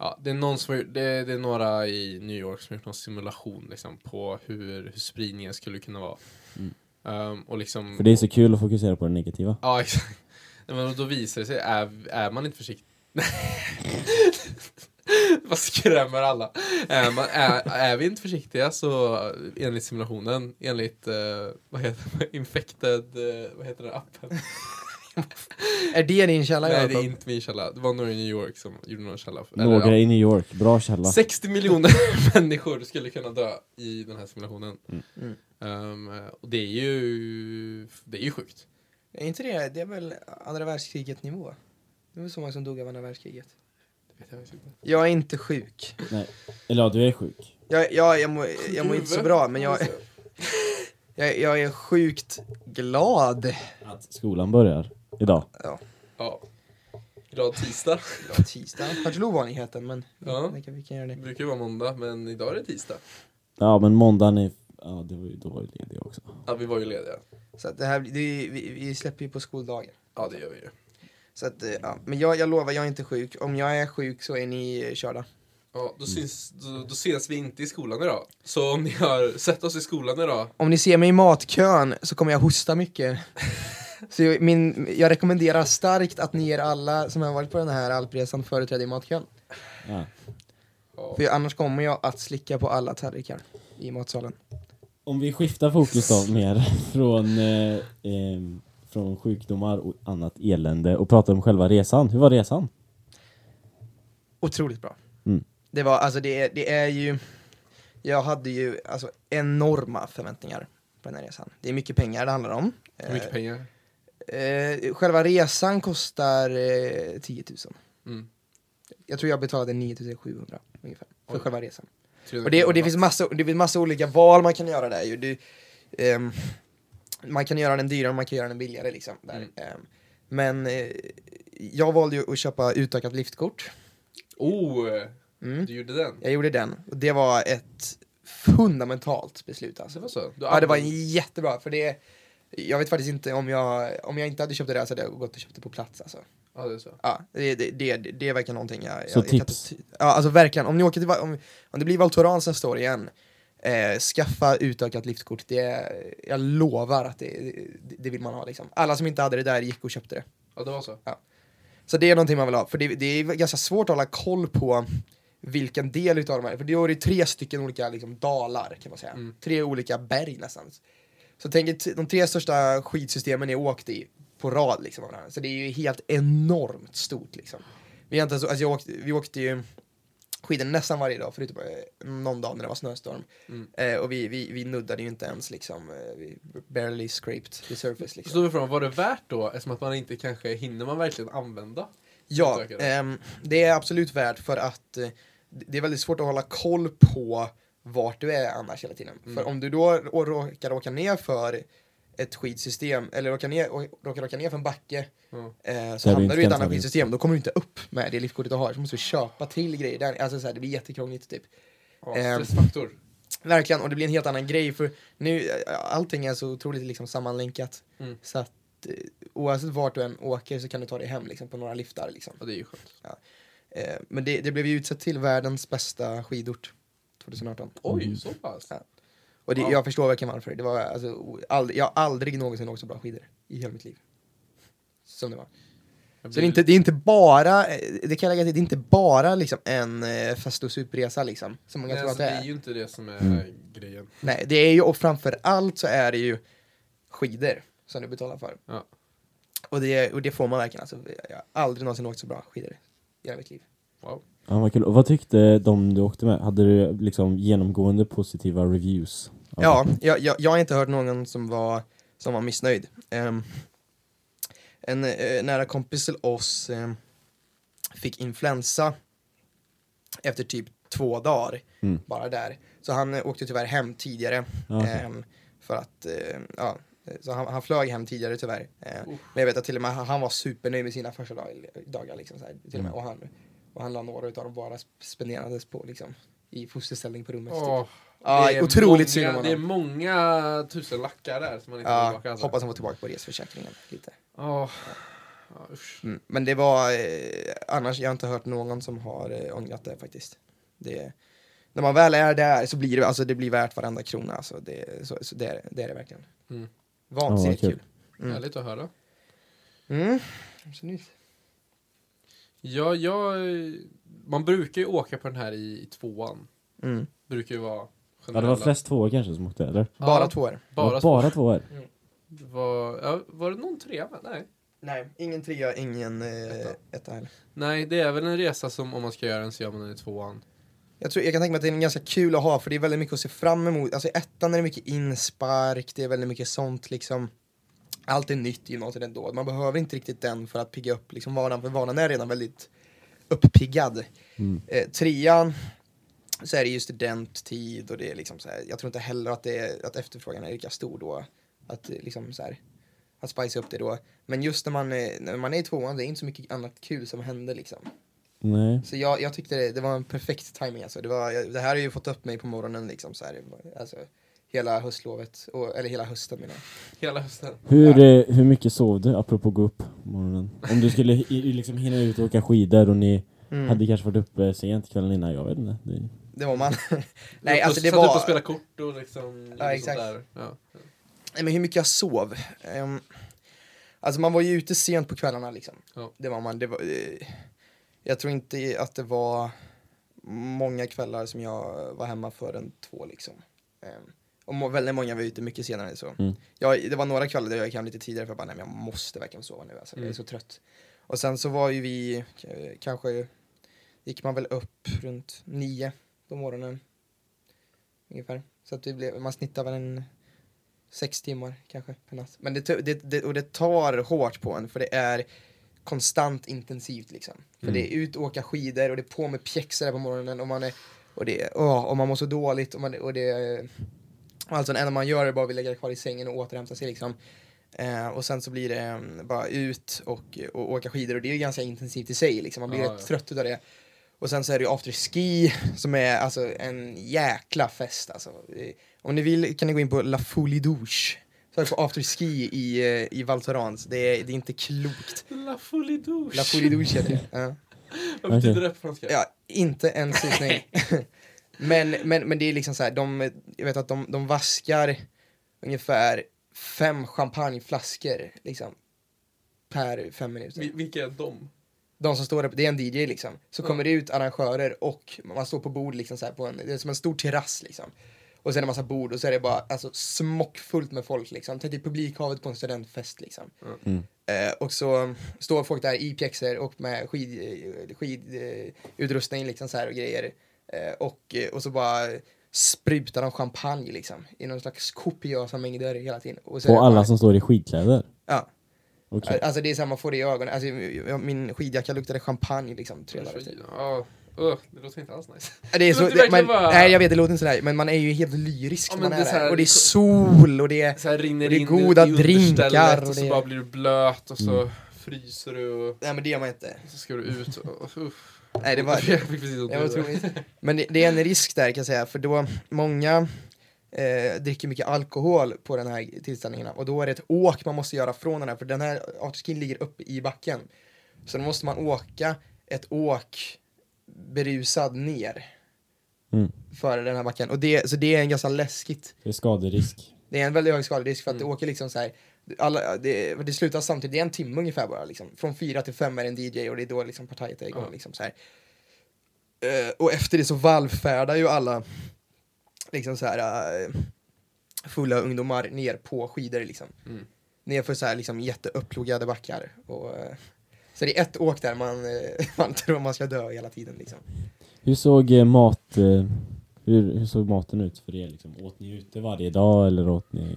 Ja, det är någon som det, det är några i New York som har gjort någon simulation liksom, på hur, hur spridningen skulle kunna vara. Mm. Ehm, och liksom... För det är så kul att fokusera på det negativa. Ja, exakt. Men då visar det sig, är, är man inte försiktig... <laughs> Vad skrämmer alla. Är, man, är, är vi inte försiktiga så enligt simulationen, enligt, eh, vad heter det, <laughs> infected, eh, vad heter den appen? <laughs> Är det din källa Nej, det är inte min källa. Det var några i New York som gjorde någon källa. Eller, Några ja. i New York, bra källa. 60 miljoner <laughs> människor skulle kunna dö i den här simulationen. Mm. Mm. Ehm, och det är ju, det är ju sjukt. Är inte det, det är väl andra världskriget nivå? Det var så många som dog av andra världskriget. Det vet jag faktiskt inte. Jag är inte sjuk. Nej. Eller ja, du är sjuk. Jag, jag, jag, mår, jag mår inte så bra, men jag, <laughs> jag, jag är sjukt glad. Att skolan börjar idag. Ja. Glad tisdag. Glad tisdag. Kanske ovanligheten, men Ja. det kan, vi kan göra Det det. brukar ju vara måndag, men idag är det tisdag. Ja, men måndagen är... Ja, det var ju, då var jag ledig också. Ja, vi var ju lediga. Så att det här, det, vi, vi släpper ju på skoldagen. Ja, det gör vi ju. Så att, eh, ja. Men jag, jag lovar, jag är inte sjuk. Om jag är sjuk så är ni eh, körda. Ja, då, syns, då, då ses vi inte i skolan idag. Så om ni har sett oss i skolan idag, Om ni ser mig i matkön så kommer jag hosta mycket. Så jag, min, jag rekommenderar starkt att ni ger alla som har varit på den här alpresan företräde i matkön. Ja. För annars kommer jag att slicka på alla tallrikar i matsalen. Om vi skiftar fokus då mer från, eh, ehm, från sjukdomar och annat elände och pratar om själva resan. Hur var resan? Otroligt bra. Mm. Det var, alltså det, är- det är ju, jag hade ju alltså enorma förväntningar på den här resan. Det är mycket pengar det handlar om. hur mycket pengar? Eh, själva resan kostar eh, 10 000. Mm. Jag tror jag betalade 9 700 ungefär för Oj. själva resan. 300 Och det, och det finns massa, det finns massa olika val man kan göra där ju. Du, ehm, man kan göra den dyrare, man kan göra den billigare liksom. Där. Mm. Ehm, men eh, jag valde ju att köpa utökat liftkort. Oh, Mm. du gjorde den? Jag gjorde den. Och det var ett fundamentalt beslut alltså. Det var så? Du Ja, det var jättebra. För det, jag vet faktiskt inte om jag, om jag inte hade köpt det där så hade jag gått och köpt det på plats alltså. Ja, det är så. Ja, det, det, det, det är verkligen någonting jag... Så jag, jag kan tips. inte- ja, alltså verkligen. Om ni åker till, om, om det blir Val Thorens nästa år igen, eh, skaffa utökat liftkort. Det, jag lovar att det, det, det vill man ha liksom. Alla som inte hade det där gick och köpte det. Ja, det var så. Så det är någonting man vill ha, för det, det är ganska svårt att hålla koll på vilken del utav de här, för det är ju tre stycken olika liksom, dalar kan man säga. Mm. Tre olika berg nästan. Så tänk er de tre största skidsystemen jag åkt i på rad liksom. Så det är ju helt enormt stort liksom. Vi, inte, så, alltså, jag åkte, vi åkte ju skidor nästan varje dag förutom eh, någon dag när det var snöstorm. Mm. Eh, och vi, vi, vi nuddade ju inte ens liksom, eh, vi barely scraped the surface Så liksom. då är frågan, var det värt då? Eftersom att man inte kanske hinner man verkligen använda? Ja, ehm, det är absolut värt för att eh, det är väldigt svårt att hålla koll på vart du är annars hela tiden. Mm. För om du då råkar åka ner för ett skidsystem, eller råkar, ner, råkar åka ner för en backe, Ja. eh, så hamnar du i ett annat skidsystem, då kommer du inte upp med det liftkortet du har, så måste du köpa till grejer. Där, alltså så här, det blir jättekrångligt typ. Ja, Ehm. stressfaktor. Verkligen, och det blir en helt annan grej för nu, eh, allting är så otroligt liksom sammanlänkat. Mm. Så att eh, oavsett vart du än åker så kan du ta dig hem liksom, på några liftar liksom. Ja, det är ju skönt. Eh, men det, det blev ju utsett till världens bästa skidort 2018. Oj, Mm. så pass? Ja. Och det, Ja. jag förstår verkligen varför. Det var, alltså, aldrig, jag har aldrig någonsin åkt så bra skidor i hela mitt liv. Som det var. Så det är inte, det är inte bara, eh, det kan jag lägga till, det är inte bara liksom en eh, fest och supresa liksom. Som många Nej, tror alltså, att det det är är. ju inte det som är Mm. grejen. Nej, det är ju, och framför allt så är det ju skidor som du betalar för. Ja. Och, det, och det får man verkligen alltså. Jag har aldrig någonsin åkt så bra skidor hela mitt liv. Wow. Ja, vad kul. Och vad tyckte de du åkte med? Hade du liksom genomgående positiva reviews? Ja, jag, jag, jag har inte hört någon som var, som var missnöjd. Ehm, en eh, nära kompis till oss ehm, fick influensa efter typ två dagar, Mm. bara där. Så han eh, åkte tyvärr hem tidigare, ehm, för att, eh, ja, Så han, han flög hem tidigare tyvärr. Eh, men jag vet att till och med han, han var supernöjd med sina första dag, dagar. Liksom, så här, till och med. Mm. Och, han, och han la några utav dem bara spenderades på liksom, i fosterställning på rummet. Åh, Typ. Är otroligt synd om många, Det är honom. många tusen lackar där som man inte Ja, tillbaka. Alltså. hoppas han får tillbaka på resförsäkringen lite. Åh, ja, usch. Mm. Men det var, eh, annars jag har inte hört någon som har eh, ångrat det faktiskt. Det, när man väl är där så blir det, alltså, det blir värt varenda krona. Alltså, det, så, så det, är, det är det verkligen. Mm. Vansinnigt Ja, kul. kul. Mm. Härligt att höra. Mm. Absolut. Ja, jag, man brukar ju åka på den här i, i tvåan. Mm. Brukar ju vara Ja, det generella. var flest tvåor kanske som åkte, eller? Bara Ja, tvåor. Bara, var två. bara tvåor? Var, ja, var det någon trea? Nej. Nej, ingen trea, ingen eh, Etta. etta heller. Nej, det är väl en resa som om man ska göra den så gör man den i tvåan. Jag, tror, jag kan tänka mig att det är ganska kul att ha för det är väldigt mycket att se fram emot. Alltså i ettan är det mycket inspark, det är väldigt mycket sånt liksom. Allt är nytt i gymnasiet ändå. Man behöver inte riktigt den för att pigga upp liksom vanan, för vanan är redan väldigt uppiggad. Mm. Eh, trean så är det ju studenttid och det är liksom så här, jag tror inte heller att, det är, att efterfrågan är lika stor då. Att liksom så här, att spice upp det då. Men just när man, är, när man är i tvåan, det är inte så mycket annat kul som händer liksom. Nej. Så jag, jag tyckte det, det var en perfekt timing alltså. Det, var, det här har ju fått upp mig på morgonen liksom så här, alltså, hela höstlovet, och, eller hela hösten menar jag. Hela hösten. Hur, eh, hur mycket sov du, apropå gå upp på morgonen? Om du skulle i, liksom hinna ut och åka skidor och ni Mm. hade kanske varit uppe sent kvällen innan, jag vet inte. Det, Det var man. <laughs> Nej alltså det Satt upp och var, spela kort och liksom... gjorde sånt exakt. Där. Ja. nej men hur mycket jag sov. Ehm, alltså man var ju ute sent på kvällarna liksom. Ja. Det var man, det var, eh, jag tror inte att det var många kvällar som jag var hemma förrän två liksom. Ehm, och väldigt många var ute mycket senare så. Mm. Jag, det var några kvällar där jag gick hem lite tidigare för jag bara, nej men jag måste verkligen sova nu alltså, jag är Mm. så trött. Och sen så var ju vi, k- kanske gick man väl upp runt nio på morgonen. Ungefär. Så att det blev, man snittar väl en sex timmar kanske per natt. Men det, det, det, och det tar hårt på en för det är konstant intensivt liksom. För Mm. det är ut och åka skidor och det är på med pjäxor på morgonen och man är, och det, åh, och man mår så dåligt och, man, och det Alltså det enda man gör är bara att ligga kvar i sängen och återhämta sig liksom. Eh, och sen så blir det eh, bara ut och, och åka skidor och det är ju ganska intensivt i sig liksom. Man blir Ja, rätt ja. trött utav det. Och sen så är det ju afterski som är alltså en jäkla fest alltså. Eh, Om ni vill kan ni gå in på La Folie Douche. Sök på afterski i, eh, i Val Thorens. Det är, det är inte klokt. La folie douche. La Folie Douche heter det. <laughs> Ja. Vad betyder det på franska? Ja, inte en susning. <laughs> men, men, men det är liksom så här, de, jag vet att de, de vaskar ungefär fem champagneflaskor liksom, per fem minuter. Vi- Vilka är de? De som står där, det är en DJ liksom. Så kommer det ut arrangörer och man står på bord liksom så här på en, det är som en stor terrass liksom. Och sen en massa bord och så är det bara alltså, smockfullt med folk liksom. Tänk dig publikhavet på en studentfest liksom. Mm. Eh, och så står folk där i pjäxor och med skidutrustning skid, eh, utrustning liksom så här och grejer. Eh, och, eh, och så bara sprutar de champagne liksom i någon slags kopiösa mängder hela tiden. Och så är på det alla bara, som står i skidkläder? Ja. Okej. Alltså det är så här, man får det i ögonen. Alltså, jag- min skidjacka luktade champagne liksom tre dagar efter. Ja, uh, det låter inte alls nice. Det är så, det, men, bara- Nej jag vet det låter inte sådär, men man är ju helt lyrisk Ja, när man det är är där. Och det är sol och det är... Så här rinner Och det är in goda i understället drinkar och och så det bara blir du blöt och så Mm. fryser du och Nej men det gör man inte. så ska du ut och... Uff. Nej det var... <laughs> Jag fick precis Det var otroligt. Men det, det är en risk där kan jag säga, för då många eh, dricker mycket alkohol på den här tillställningarna och då är det ett åk man måste göra från den här, för den här afterskin ligger uppe i backen. Så då måste man åka ett åk berusad ner Mm. för den här backen. Och det, så det är en ganska läskigt. Det är skaderisk. Det är en väldigt hög skaderisk för att Mm. det åker liksom så här. Alla, det, det slutar samtidigt, det är en timme ungefär bara liksom. Från fyra till fem är det en DJ och det är då liksom partiet är igång Ja. liksom så här. Eh, och efter det så vallfärdar ju alla liksom så här eh, fulla ungdomar ner på skidor liksom. Mm. Ner för så här liksom jätteupploggade backar. Och, eh, så det är ett åk där man, eh, <laughs> man tror man ska dö hela tiden liksom. Hur såg eh, mat... Eh, hur, hur såg maten ut för er? Liksom? Åt ni ute varje dag eller åt ni...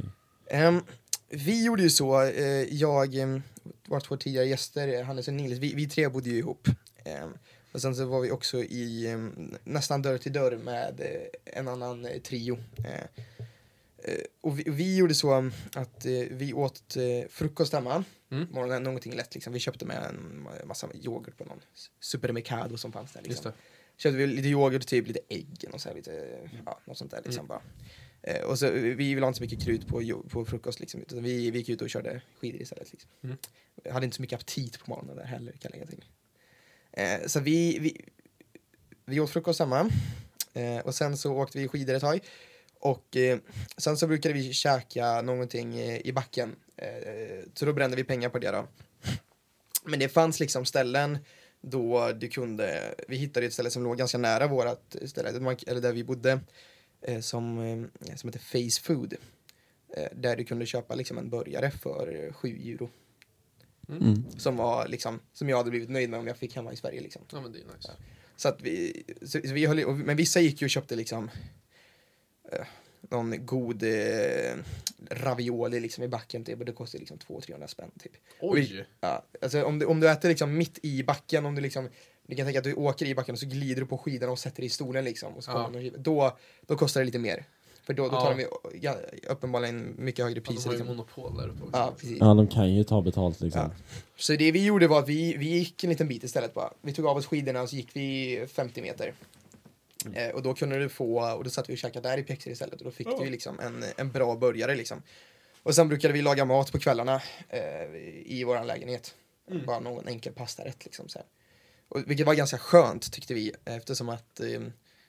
Ehm, vi gjorde ju så, jag, um, våra två tidigare gäster, Hannes och Nils, vi, vi tre bodde ju ihop. Ehm, och sen så var vi också i ehm, nästan dörr till dörr med eh, en annan eh, trio. Eh, och vi, vi gjorde så att vi åt frukost hemma, Mm. morgonen, någonting lätt liksom. Vi köpte med en massa yoghurt på någon supermercado som fanns där liksom. Köpte vi lite yoghurt, typ lite ägg och så här, lite, ja, något sånt där liksom Mm. bara. Eh, och så, vi ville ha inte så mycket krut på, på frukost liksom, utan vi, vi gick ut och körde skidor istället liksom. Mm. Jag hade inte så mycket aptit på morgonen där heller, kan jag lägga till. Eh, så vi, vi, vi åt frukost hemma, eh, och sen så åkte vi skidor ett tag. Och eh, sen så brukade vi käka någonting eh, i backen, eh, så då brände vi pengar på det då. Men det fanns liksom ställen då du kunde, vi hittade ett ställe som låg ganska nära vårat ställe, eller där vi bodde, eh, som, eh, som heter Face Food. Eh, där du kunde köpa liksom en burgare för 7 euro. Mm. Som var liksom, som jag hade blivit nöjd med om jag fick hemma i Sverige liksom. Ja men det är nice. Så att vi, så, så vi höll, och, men vissa gick ju och köpte liksom någon god eh, ravioli liksom i backen typ, och det kostade liksom 200-300 spänn typ. Oj! Ja, alltså om du, om du äter liksom mitt i backen, om du liksom du kan tänka att du åker i backen och så glider du på skidorna och sätter dig i stolen liksom. Och så Ja. någon- då, då kostar det lite mer. För då, då Ja. tar de ju ja, uppenbarligen mycket högre Ja, de priser. har ju Liksom. monopol där uppe också. Ja, precis. Ja, de kan ju ta betalt liksom. Ja. Så det vi gjorde var att vi, vi gick en liten bit istället bara. Vi tog av oss skidorna och så gick vi 50 meter. Eh, och då kunde du få, och då satt vi och käkade där i Pexer istället och då fick Ja. du liksom en, en bra burgare liksom. Och sen brukade vi laga mat på kvällarna eh, i våran lägenhet. Mm. Bara någon enkel pastarätt liksom så här. Och, vilket var ganska skönt tyckte vi eftersom att eh,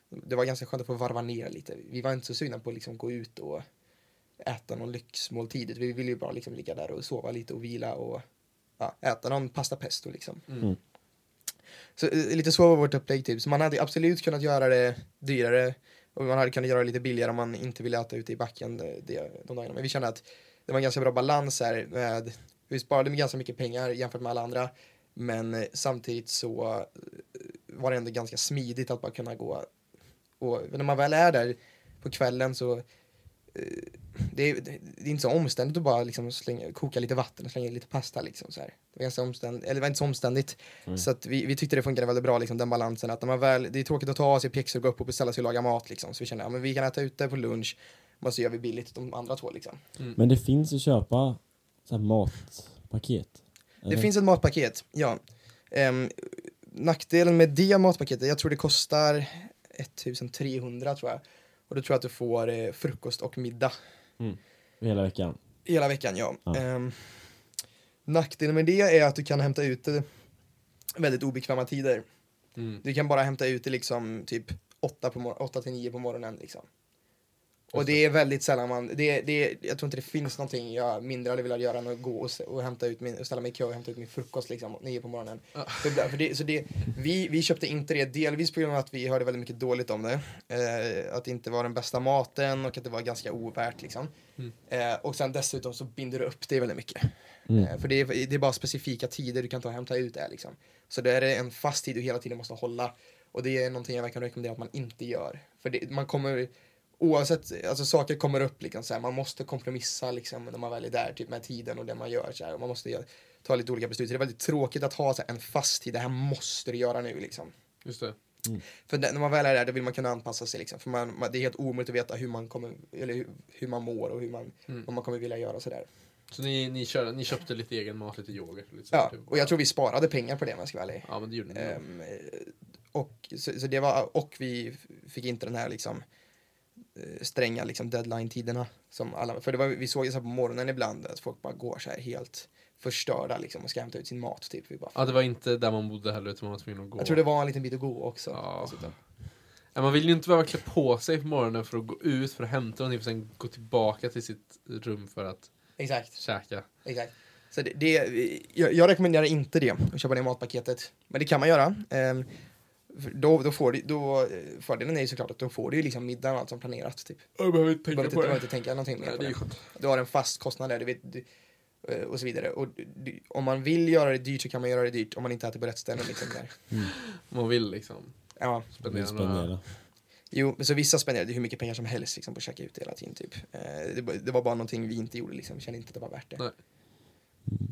det var ganska skönt att få varva ner lite. Vi var inte så sugna på att liksom gå ut och äta någon lyxmåltid. Vi ville ju bara liksom ligga där och sova lite och vila och ja, äta någon pasta pesto liksom. Mm. Så eh, lite så var vårt upplägg typ. Så man hade absolut kunnat göra det dyrare och man hade kunnat göra det lite billigare om man inte ville äta ute i backen det, de dagarna. Men vi kände att det var en ganska bra balans här med, vi sparade med ganska mycket pengar jämfört med alla andra. Men eh, samtidigt så eh, var det ändå ganska smidigt att bara kunna gå och när man väl är där på kvällen så det, är, det är inte så omständigt att bara liksom slänga, koka lite vatten och slänga i lite pasta liksom så här. Det var ganska omständigt, eller det var inte så omständigt. Mm. Så att vi, vi tyckte det funkade väldigt bra liksom den balansen att när man väl, det är tråkigt att ta av sig pjäxor och gå upp och beställa sig och laga mat liksom. Så vi kände, ja men vi kan äta ute på lunch, men så gör vi billigt de andra två liksom. Men det finns att köpa så här matpaket. Det eller? finns ett matpaket, ja. Ehm, nackdelen med det matpaketet, jag tror det kostar 1300 tror jag. Och då tror jag att du får eh, frukost och middag Hela veckan. hela veckan, ja. Ja. Ehm, nackdelen med det är att du kan hämta ut det väldigt obekväma tider. Mm. Du kan bara hämta ut det liksom typ 8, på mor- 8 till 9 på morgonen liksom. Och det är väldigt sällan man, det, det, jag tror inte det finns någonting jag mindre hade velat göra än att gå och, och hämta ut min, och ställa mig i kö och hämta ut min frukost liksom 9 på morgonen. Ja. För, det, så det, vi, vi köpte inte det, delvis på grund av att vi hörde väldigt mycket dåligt om det. Eh, att det inte var den bästa maten och att det var ganska ovärt liksom. Mm. Eh, och sen dessutom så binder du upp det väldigt mycket. Mm. Eh, för det är, det är bara specifika tider du kan ta och hämta ut det liksom. Så det är en fast tid du hela tiden måste hålla. Och det är någonting jag verkligen rekommenderar att man inte gör. För det, man kommer, oavsett, alltså saker kommer upp liksom så här, man måste kompromissa liksom när man väl är där, typ med tiden och det man gör så här, och man måste göra, ta lite olika beslut. Så det är väldigt tråkigt att ha så här, en fast tid, det här måste du göra nu liksom. Just det. För det, när man väl är där, då vill man kunna anpassa sig liksom. För man, man, det är helt omöjligt att veta hur man kommer, eller hur, hur man mår och hur man, Mm. vad man kommer vilja göra sådär. Så ni, ni, kör, ni köpte lite egen mat, lite yoghurt? och Lite Ja, typ. och jag tror vi sparade pengar på det om jag ska vara ärlig. Ja, men det gjorde ni. eh, och, så, så det var, och vi fick inte den här liksom stränga liksom deadline-tiderna som alla, för det var, vi såg ju så på morgonen ibland att folk bara går så här helt förstörda liksom och ska hämta ut sin mat typ. Vi bara, Ja, det var inte där man bodde heller, utan man var tvungen att gå. jag tror det var en liten bit att gå också. Ja. Ja, man vill ju inte behöva klä på sig på morgonen för att gå ut för att hämta någonting, för sen gå tillbaka till sitt rum för att Exakt, käka. exakt. Så det, det, jag, jag rekommenderar inte det, att köpa det matpaketet. Men det kan man göra. För då, då får du, då, eh, fördelen är ju såklart att då får du ju liksom middagen och allt som planerat. Typ. Jag behöver inte Du behöver inte, du behöver inte tänka någonting mer Nej, på det är det. Du har en fast kostnad där, du vet, du, eh, och så vidare. Och du, om man vill göra det dyrt så kan man göra det dyrt om man inte äter på rätt ställe. Liksom <laughs> där. Man vill liksom Ja, spendera, Spendera. jo, så vissa spenderade hur mycket pengar som helst liksom, på att käka ut hela tiden. Typ. Eh, det, var- det var bara någonting vi inte gjorde, liksom. vi kände inte att det var värt det. Nej.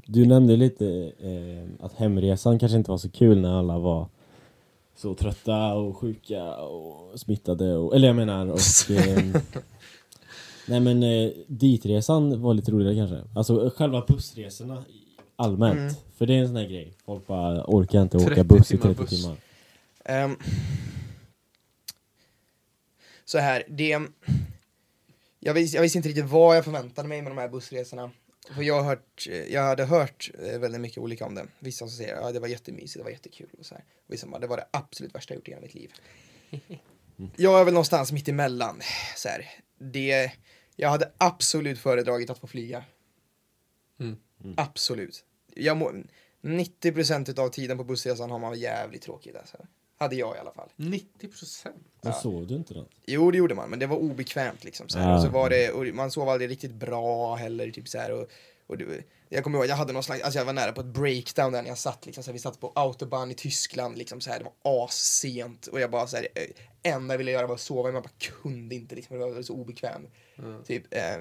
Du nämnde lite eh, att hemresan kanske inte var så kul när alla var så trötta och sjuka och smittade. Och, eller jag menar, och, <laughs> eh, Nej men eh, ditresan var lite roligare kanske. Alltså själva bussresorna allmänt. Mm. För det är en sån här grej. Folk bara orkar inte 30 åka buss i timmar 30 buss. timmar. Ehm, så här, det... Jag, vis, jag visste inte riktigt vad jag förväntade mig med de här bussresorna. För jag, hört, jag hade hört eh, väldigt mycket olika om det. Vissa som säger att ja, det var jättemysigt, det var jättekul. Och så här. Och vissa bara, det var det absolut värsta jag gjort i hela mitt liv. <laughs> Jag är väl någonstans mitt emellan. Så här. Det, jag hade absolut föredragit att få flyga. Mm. Mm. Absolut. Jag må, 90% av tiden på bussresan har man jävligt tråkigt alltså. Hade jag i alla fall. 90 procent? Ja. sov du inte då? Jo, det gjorde man, men det var obekvämt liksom. Så här. Ja. Och så var det, och man sov aldrig riktigt bra heller, typ så här. Och, och det, jag kommer ihåg, jag hade någon slags, alltså jag var nära på ett breakdown där när jag satt liksom, så här, vi satt på autobahn i Tyskland liksom så här, det var assent och jag bara så här, eh, enda jag ville göra var att sova, men jag bara kunde inte liksom, det var så obekväm. Mm. Typ, eh,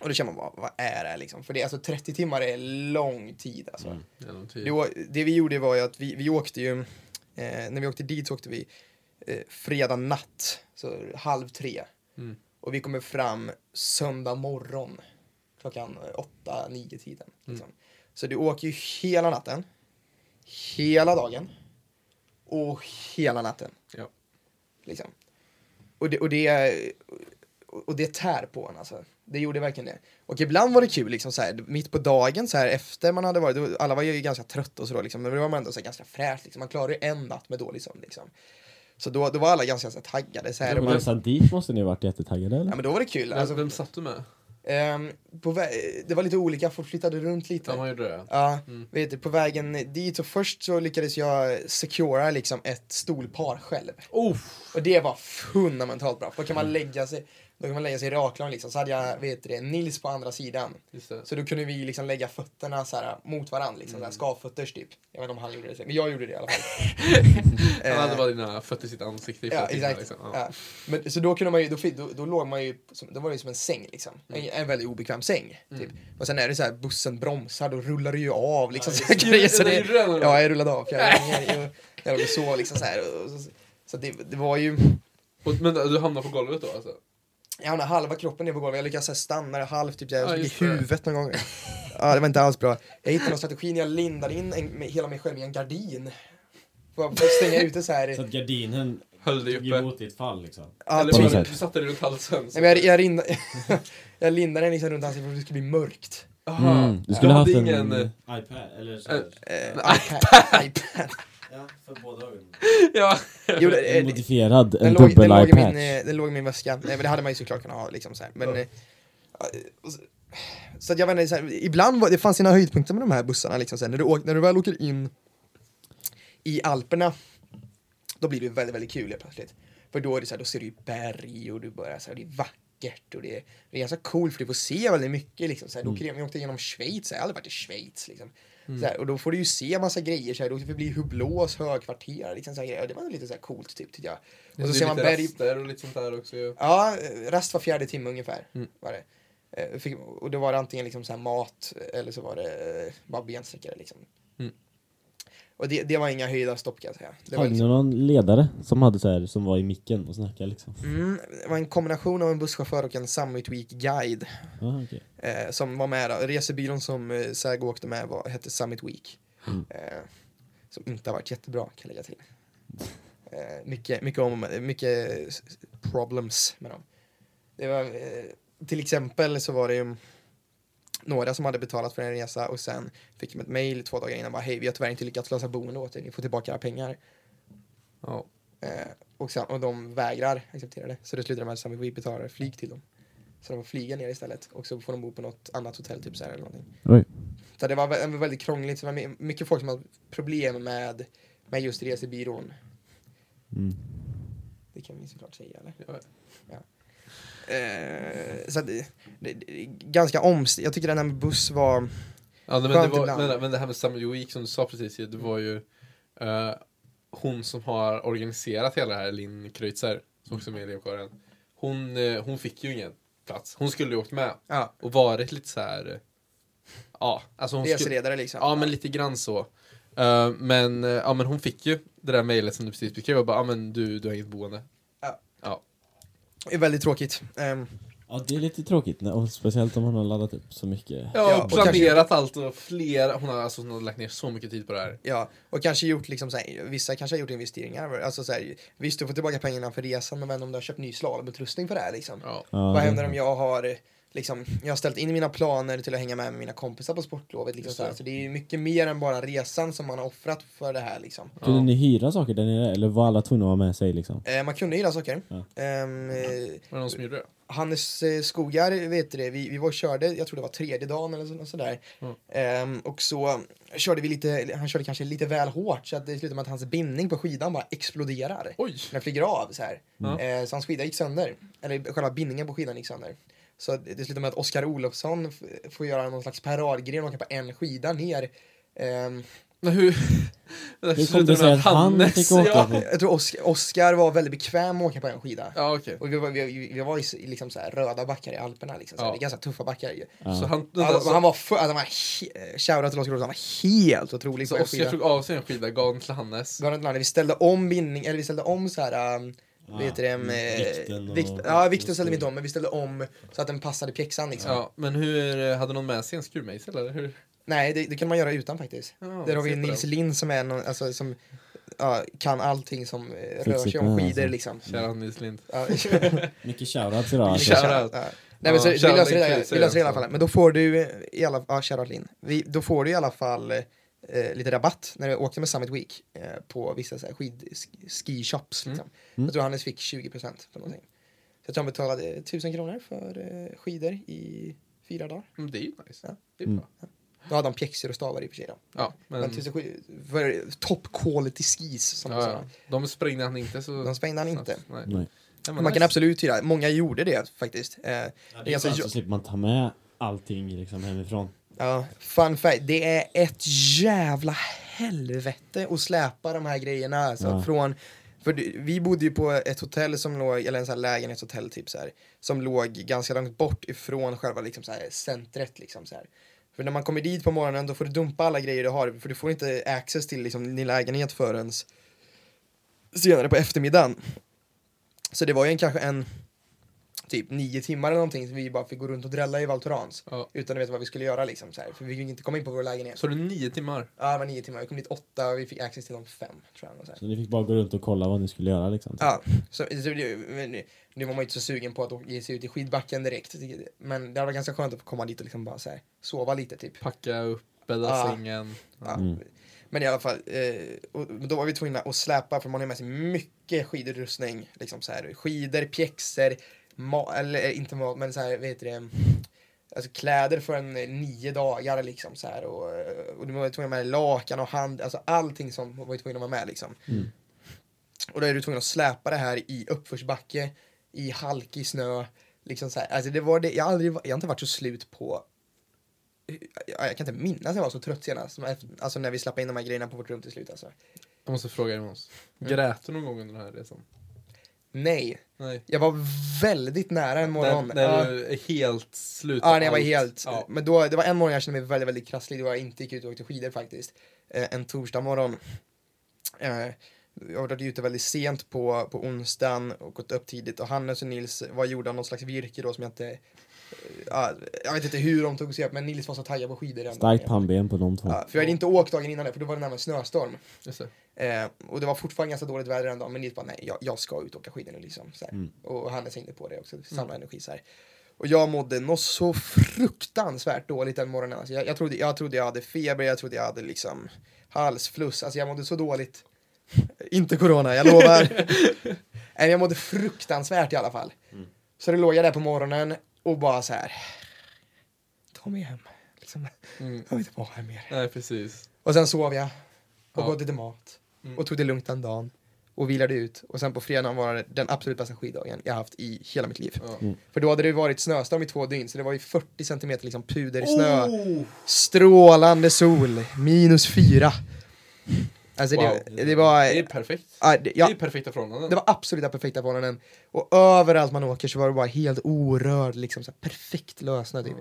och då känner man bara, vad är det här liksom? För det, alltså 30 timmar är lång tid alltså. Mm. Genom tid. Då, det vi gjorde var ju att vi, vi åkte ju, eh, när vi åkte dit så åkte vi eh, fredag natt, så halv tre. Mm. Och vi kommer fram söndag morgon, klockan eh, åtta, nio tiden. Liksom. Så du åker ju hela natten, hela dagen och hela natten. Ja. Liksom. Och, det, och, det, och det tär på en alltså. Det gjorde verkligen det. Och ibland var det kul, liksom, så här, mitt på dagen, så här, efter man hade varit, då, alla var ju ganska trötta och så då, liksom, men då var man ändå så här, ganska fräsch, liksom. man klarade ju en natt med dålig sömn. Liksom. Så då, då var alla ganska så här, taggade. Så här, och Men man, resan dit måste ni ha varit jättetaggade eller? ja, men då var det kul. Alltså, vem satt du med? ehm, på vä- det var lite olika, folk flyttade runt lite. Ja, man gjorde det. Ja, Mm. vet du, på vägen dit så först så lyckades jag secura liksom ett stolpar själv. Oh, Och det var fundamentalt bra, för då kan man lägga sig, då kan man lägga sig i raklång liksom. Så hade jag, vet du det, Nils på andra sidan. Så då kunde vi liksom lägga fötterna så här mot varandra, liksom, Mm. mm. skavfötters typ. Jag vet inte om han gjorde det, men jag gjorde det i alla fall. <laughs> Han hade bara dina fötter i sitt ansikte i Ja, flera exakt. Liksom. Ja. Ja. Men, så då kunde man ju, då, då, då låg man ju, som, då var det som en säng liksom. En, en väldigt obekväm säng. Typ. Mm. Och sen är det så här, bussen bromsar, då rullar det ju av liksom. Ja, så grejer, så Det <laughs> ja, jag rullade av. För <laughs> jag, jag, låg och sov liksom så här. Och, så, så det, det var ju, Och, men du hamnade på golvet då alltså? Jag hamnade halva kroppen ner på golvet, jag lyckades så här stanna där halvt, typ, jag Ja, i det. huvudet någon gång. Ja, det var inte alls bra. Jag hittade någon strategi när jag lindade in en, med, hela mig själv i en gardin. För att stänga ute så här. Så att gardinen Höll dig uppe? emot ditt fall liksom? Ja, Eller det, sätt. du satte dig runt halsen? så- Nej, men jag, jag, rinda, <laughs> jag lindade den liksom runt ansiktet för att det skulle bli mörkt. Mm, du skulle jag haft en ingen... eh, iPad eller så Eh, Eh, En iPad. iPad. Ja, för båda ögonen. <laughs> Ja. Jo, det- En modifierad, den, en låg, den, dubbel låg i min, iPad. eh, den låg i min väska. Nej, men det hade man ju såklart kunnat ha. Liksom, så här. Men, Ja. eh, så, att jag vet inte, så här, ibland var, det fanns sina höjdpunkter med de här bussarna. Liksom, så här, när, du åk, när du väl åker in i Alperna, då blir det väldigt, väldigt kul plötsligt. För då, är det så här, då ser du berg och du börjar, så här, det är vackert och det är, det är ganska coolt för du får se väldigt mycket. Liksom, så här, då, åker- vi åkte genom Schweiz, så här, jag har aldrig varit i Schweiz. Liksom. Så här, och då får du ju se massa grejer, så här, du åkte förbi Hublås högkvarter, liksom, så här, det var lite så här coolt typ tyckte jag. Och så ser man berg, raster och lite sånt där också ju. Ja, rast var fjärde timme ungefär. Mm. Var det. Eh, och då var det antingen liksom så mat eller så var det eh, bara bensträckare. Liksom. Mm. Och det, det var inga höjda stopp kan jag säga. Det var, Hade ni liksom, någon ledare som hade så här, som var i micken och snackade liksom? mm, det var en kombination av en busschaufför och en Summit Week-guide Ja, okej. eh, som var med. Då. Resebyrån som eh, Sägo åkte med var, hette Summit Week. Mm. Eh, som inte har varit jättebra kan jag lägga till. Eh, mycket, mycket, om, mycket problems med dem. Det var, eh, till exempel så var det ju några som hade betalat för en resa och sen fick de ett mail två dagar innan bara hej vi har tyvärr inte lyckats lösa boende åt er, ni får tillbaka era pengar. Ja. Eh, och, sen, och de vägrar acceptera det. Så det slutar med att Week betalar flyg till dem. Så de får flyga ner istället och så får de bo på något annat hotell typ så här eller någonting. Oj. Så det var vä- väldigt krångligt, så det var my- mycket folk som hade problem med, med just resebyrån. Mm. Det kan vi såklart säga eller? Ja. Eh, så att det, det, ganska omst... Jag tycker den här med buss var... Ja, nej, men, det var, men, men det här med Week som du sa precis, det var ju eh, hon som har organiserat hela det här, Linn Kreutzer, som också är med i elevkåren. Hon, eh, hon fick ju ingen plats. Hon skulle ju åkt med Ja, och varit lite så här. eh, Ja, alltså hon skulle, reseledare liksom. Ja, men lite grann så. Eh, men, eh, ja, men hon fick ju det där mejlet som du precis beskrev och bara, ja men du, du har inget boende. Det är väldigt tråkigt. Ehm, Ja, det är lite tråkigt, när- och speciellt om man har laddat upp så mycket. Ja, och planerat allt och flera, hon har, alltså, hon har lagt ner så mycket tid på det här. Ja, och kanske gjort liksom så här, vissa kanske har gjort investeringar. Alltså så här, visst, du får tillbaka pengarna för resan, men om du har köpt ny slalomutrustning för det här liksom. Ja. Ja, Vad händer om jag har liksom, jag har ställt in mina planer till att hänga med med mina kompisar på sportlovet liksom så, så det är ju mycket mer än bara resan som man har offrat för det här liksom. Kunde Ja. ni hyra saker där nere, eller var alla tvungna att vara med sig liksom? Eh, man kunde gilla saker. Ja. Ehm, eh, Var det någon som gjorde det? Hannes eh, Skogar, vet du det, vi, vi var och körde, jag tror det var tredje dagen eller så, sådär. Mm. Ehm, och så körde vi lite, han körde kanske lite väl hårt så att det slutade med att hans bindning på skidan bara exploderar. Oj! Den flyger av så här. Ja. Eh, så hans skida gick sönder. Eller själva bindningen på skidan gick sönder. Så det slutade med att Oskar Olofsson får göra någon slags paradgren och åka på en skida ner. Ehm, Men hur... Hur kom det sig att han fick åka ja. på- jag tror Oskar, Oskar var väldigt bekväm med att åka på en skida. Ja, okej. Och vi var, vi, vi var i liksom så här röda backar i Alperna liksom. Så Ja. det är ganska tuffa backar. Ja. Så han... Alltså, han var för, alltså, han var he- shoutout till Oskar han var helt otrolig så på en Oskar skida. tog av sig en skida, gav den till Hannes. Garant Lander, vi ställde om bindning, eller vi ställde om så här, um, Ja, vet du det, mm, med, vikten och- vikt, ja vikten ställde vi inte om, men vi ställde om så att den passade pjäxan liksom. Ja, men hur, hade någon med sig en skruvmejsel eller hur? Nej, det, det kan man göra utan faktiskt. Ja, Där har vi Nils. Lind som är någon, alltså, som ja, kan allting som eh, rör sig om skidor alltså. liksom. Kära Nils Lind. <laughs> Mycket shoutouts idag alltså. Shout Shoutout, ja. Nej men så, vi shoutout löser det, till vi löser det i alla fall. Men då får du i alla ja, shoutout Linn. Vi, då får du i alla fall eh, lite rabatt när du åkte med Summit Week eh, på vissa så här, skid, ski- shops. Mm. Liksom. Mm. Jag tror Hannes fick 20% för någonting. Så jag tror han betalade 1000 kronor för eh, skidor i fyra dagar. Mm, det är ju nice. Ja. Det är Mm. bra. Då hade han pjäxor och stavar i och för sig. Då. Ja, Men, men... 1000 skid- för top quality skis som Ja, ja, ja. De sprängde han inte så... De sprängde han inte. Nej. Nej. Ja, Man kan absolut hyra, många gjorde det faktiskt. Eh, Det är alltså, jag- så slipper man ta med allting liksom hemifrån. Ja, fun fact, det är ett jävla helvete att släpa de här grejerna alltså, Ja. från för vi bodde ju på ett hotell som låg, eller en sån här lägenhetshotell typ så här, som låg ganska långt bort ifrån själva liksom så här centret liksom så här. För när man kommer dit på morgonen då får du dumpa alla grejer du har, för du får inte access till liksom din lägenhet förrän senare på eftermiddagen. Så det var ju en, kanske en typ nio timmar eller någonting som vi bara fick gå runt och drälla i Val Thorens. Ja. Utan att veta vad vi skulle göra liksom så här. För vi fick inte komma in på vår lägenhet. Så det är nio timmar? Ja, det var nio timmar. Vi kom dit åtta och vi fick access till de fem, tror jag. Så. Så ni fick bara gå runt och kolla vad ni skulle göra liksom. Ja, så, så det- nu- nu var man ju inte så sugen på att ge sig ut i skidbacken direkt. Men det var ganska skönt att komma dit och liksom bara så här, sova lite typ. Packa upp, bädda Ja. sängen. Ja. Mm. Men i alla fall, eh, då var vi tvungna att släpa för man har med sig mycket skidutrustning. Liksom så här, skidor, pjäxor, eller eh, inte mat, men så här, vet du det, alltså kläder för en eh, nio dagar liksom så här och, eh, och du var tvungen att ha med lakan och hand, alltså allting som var vi tvungna att vara med liksom. Mm. Och då är du tvungen att släpa det här i uppförsbacke, i halkig snö, liksom så här. Alltså det var det, jag har aldrig, jag har inte varit så slut på Ja, jag kan inte minnas att jag var så trött senast. Alltså när vi släppte in de här grejerna på vårt rum till slut alltså. Jag måste fråga dig Måns. Grät du någon gång under den här resan? Nej, Nej. jag var väldigt nära en morgon. När, du är helt slut Ja, när jag var helt... Ja. Men då, det var en morgon jag kände mig väldigt, väldigt krasslig då jag inte gick ut och åkte skidor faktiskt. Eh, en torsdag morgon. Eh, jag var ute väldigt sent på, på onsdagen och gått upp tidigt och Hannes och Nils var gjorda någon slags virke då som jag inte... ja, jag vet inte hur de tog sig upp men Nils var så taggad på skidor. den Starkt pannben på de två. Ja, för jag hade inte åkt dagen innan det, för då var det närmare snöstorm. Just det. Eh, och det var fortfarande ganska dåligt väder den dagen, men Nils bara nej, jag, jag ska ut och åka skidor nu liksom. Så här. Mm. Och Hannes hängde på det också, samla energi så här. Och jag mådde något så fruktansvärt dåligt den morgonen. Alltså, jag, jag, trodde, jag trodde jag hade feber, jag trodde jag hade liksom halsfluss, alltså jag mådde så dåligt. <laughs> Inte corona, jag lovar. <laughs> Nej, men jag mådde fruktansvärt i alla fall. Mm. Så då låg jag där på morgonen och bara så här. Ta mig hem. Liksom, Mm. jag vill inte vara här mer. Nej, precis. Och sen sov jag och Ja. gått lite mat Mm. och tog det lugnt den dagen och vilade ut och sen på fredagen var det den absolut bästa skiddagen jag haft i hela mitt liv. Ja. Mm. För då hade det varit snöstorm i två dygn så det var ju 40 centimeter liksom pudersnö, Oh! strålande sol, minus fyra. Alltså Wow. det, det var, Det är perfekt. ja, det, Det ja, är perfekta förhållanden. det var absolut det perfekta förhållanden. Och överallt man åker så var det bara helt orörd, liksom så här, perfekt lösnad. Typ.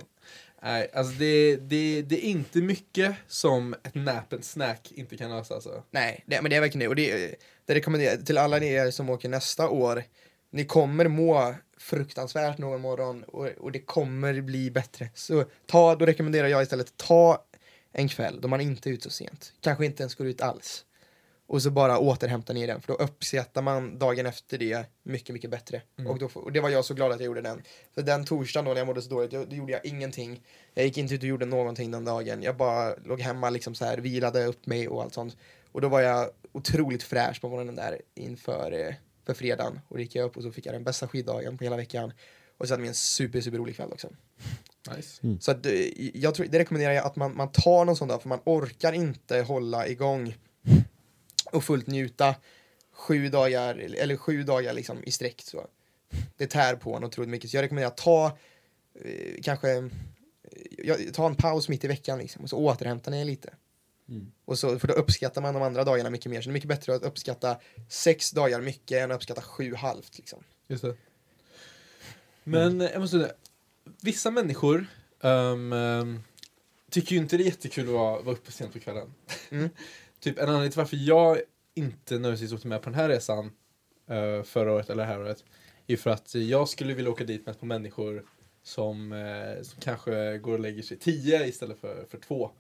Nej, alltså det, det, det är inte mycket som ett nap and snack inte kan lösa alltså. Nej, det, men det är verkligen det. Och det, det rekommenderar jag till alla er som åker nästa år. Ni kommer må fruktansvärt någon morgon och, och det kommer bli bättre. Så ta, då rekommenderar jag istället ta en kväll då man inte är ute så sent. Kanske inte ens går ut alls. Och så bara återhämta ner den, för då uppskattar man dagen efter det mycket, mycket bättre. Mm. Och, då, och det var jag så glad att jag gjorde den. För den torsdagen då när jag mådde så dåligt, då, då gjorde jag ingenting. Jag gick inte ut och gjorde någonting den dagen. Jag bara låg hemma, liksom så här, vilade upp mig och allt sånt. Och då var jag otroligt fräsch på morgonen där inför eh, för fredagen. Och då gick jag upp och så fick jag den bästa skiddagen på hela veckan. Och så hade vi en super, super rolig kväll också. Nice. Så att, eh, jag tror, det rekommenderar jag att man, man tar någon sån dag, för man orkar inte hålla igång och fullt njuta sju dagar, eller sju dagar liksom i sträck. Så. Det tär på en otroligt mycket. Så jag rekommenderar att ta eh, kanske eh, ja, ta en paus mitt i veckan liksom, och så återhämta er lite. Mm. Och så, för då uppskattar man de andra dagarna mycket mer. Så det är mycket bättre att uppskatta sex dagar mycket än att uppskatta sju halvt. Liksom. Just det. Men eh, jag måste säga, vissa människor ehm, ehm, tycker ju inte det är jättekul att vara, vara uppe sent på kvällen. Mm. <laughs> typ en anledning till varför jag inte nödvändigtvis åkte med på den här resan eh, förra året eller det här året är för att jag skulle vilja åka dit med på människor som, eh, som kanske går och lägger sig tio istället för, för två.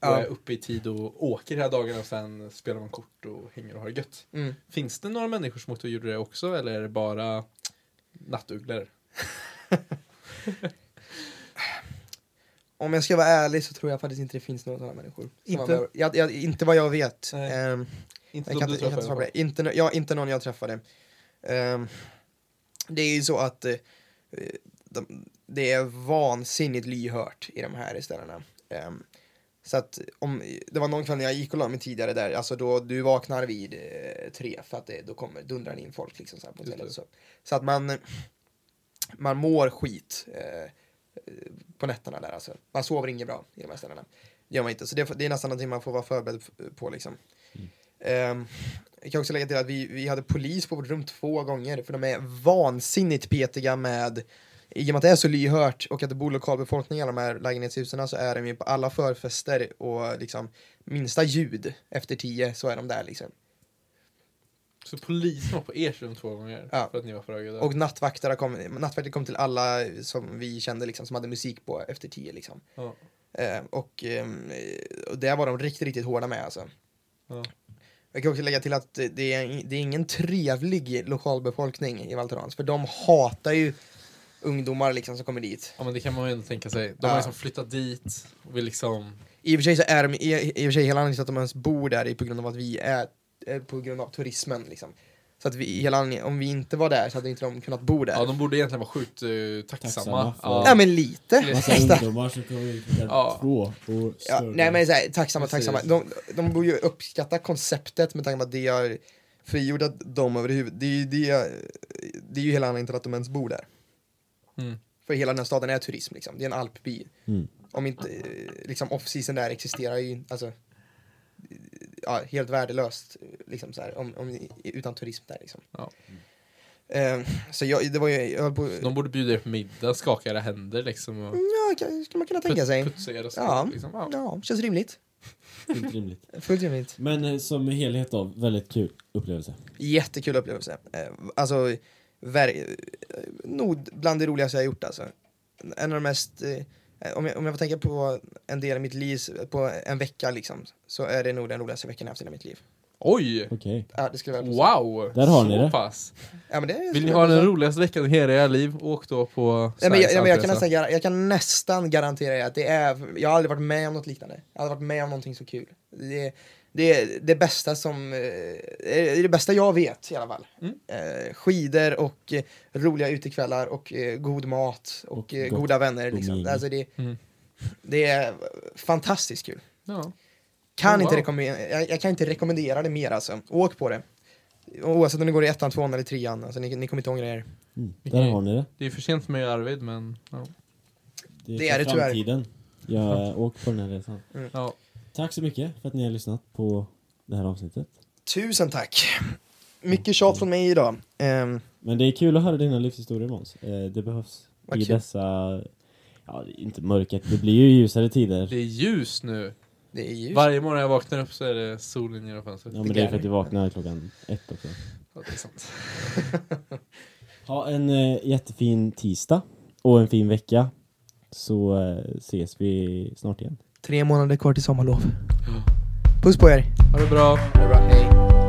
Ja. Och är uppe i tid och åker hela dagen och sen spelar man kort och hänger och har det gött. Mm. Finns det några människor som åkte och gjorde det också eller är det bara nattugglor? <laughs> Om jag ska vara ärlig så tror jag faktiskt inte det finns några sådana människor. Inte? Jag, jag, inte vad jag vet. Ehm, Inte jag, som kan du inte, jag kan träffade inte ja, någon jag träffade. Ehm, det är ju så att eh, de, det är vansinnigt lyhört i de här ställena. Ehm, så att om, det var någon kväll när jag gick och la mig tidigare där, alltså då du vaknar vid eh, tre för att det, då kommer dundrar in folk liksom så på det. Så, så att man, man mår skit eh, på nätterna där alltså. Man sover inget bra i de här ställena. Det gör man inte, så det, det är nästan någonting man får vara förberedd på liksom. Ehm, jag kan också lägga till att vi, vi hade polis på vårt rum två gånger, för de är vansinnigt petiga med i och med att det är så lyhört och att det bor lokalbefolkning i alla de här lägenhetshusen så är de ju på alla förfester och liksom minsta ljud efter tio så är de där liksom. Så polisen var på ert rum två gånger Ja. för att ni var för höga Och nattvakter kom, nattvakter kom till alla som vi kände liksom, som hade musik på efter tio liksom. Ja. Eh, och, ehm, och det var de riktigt, riktigt hårda med alltså. Ja. Jag kan också lägga till att det är, det är ingen trevlig lokalbefolkning i Valtorans, för de hatar ju ungdomar liksom som kommer dit. ja men det kan man ju ändå tänka sig. De har liksom flyttat dit och vill liksom... I och för sig så är de, i, i och för sig hela anledningen till att de ens bor där är på grund av att vi är på grund av turismen liksom. Så att vi, hela om vi inte var där så hade inte de kunnat bo där. Ja de borde egentligen vara sjukt eh, tacksamma. Ja. Ja men lite. Massa ungdomar som kommer klockan Ja. två och Ja, nej men så här, tacksamma, tacksamma. De, de borde ju uppskatta konceptet med tanke på att det har frigjort dem överhuvud. Det är ju det, det är ju hela anledningen till att de ens bor där. Mm. För hela den här staden är turism liksom. Det är en alpby. Mm. Om inte, eh, liksom off-season där existerar ju, alltså, ja, helt värdelöst liksom så här, om, om, utan turism där liksom. Ja. Eh, så jag, det var ju, jag på, De borde bjuda er på middag, skaka era händer liksom och ja, kan- skulle man kunna tänka sig. putsa era skor. Ja. Liksom. Ja. Ja, känns rimligt. Fullt rimligt. <laughs> Fullt rimligt. Men eh, som helhet då, väldigt kul upplevelse. Jättekul upplevelse. Eh, alltså, ver- eh, nog bland det roligaste jag gjort alltså. En av de mest, eh, om, jag, om jag får tänka på en del av mitt liv, på en vecka liksom, så är det nog den roligaste veckan jag haft i hela mitt liv. Oj! Okej. Ja, det skulle jag. Wow! Där har Så ni det. pass. Ja, men det Vill ni ha den roligaste veckan i hela era liv, åk då på Ja, men jag, ja, men jag, kan nästan, gar- jag kan nästan garantera er att det är, jag har aldrig varit med om något liknande. Jag har aldrig varit med om någonting så kul. Det, det är det bästa som, eh, det är det bästa jag vet i alla fall. Mm. Eh, skidor och eh, roliga utekvällar och eh, god mat och, Och eh, goda vänner. Liksom. Alltså det, Mm. det är fantastiskt kul. Ja. Kan Oh, inte wow. rekommendera, jag, jag kan inte rekommendera det mer alltså. Åk på det. Oavsett om ni går i ettan, tvåan eller trean, alltså, ni, ni kommer inte ångra er. Mm. Där har ni det. Det är för sent för mig och Arvid, men ja. Det, Det för är det tyvärr. Jag <laughs> åker på den här resan. ja. Tack så mycket för att ni har lyssnat på det här avsnittet. Tusen tack! Mycket tjat från mig idag. Ehm, Men det är kul att höra dina livshistorier Måns. Eh, Det behövs Vad i kul. dessa, ja inte mörkret, det blir ju ljusare tider. Det är ljus nu. det är ju... Varje morgon jag vaknar upp så är det solen genom fönstret. Ja men det är för att du vaknar klockan ett också. Ja, det är sant. <laughs> Ha en eh, jättefin tisdag och en fin vecka. Så eh, ses vi snart igen. Tre månader kvar till sommarlov. Puss på er. Ha det bra. Ha det bra. Hej.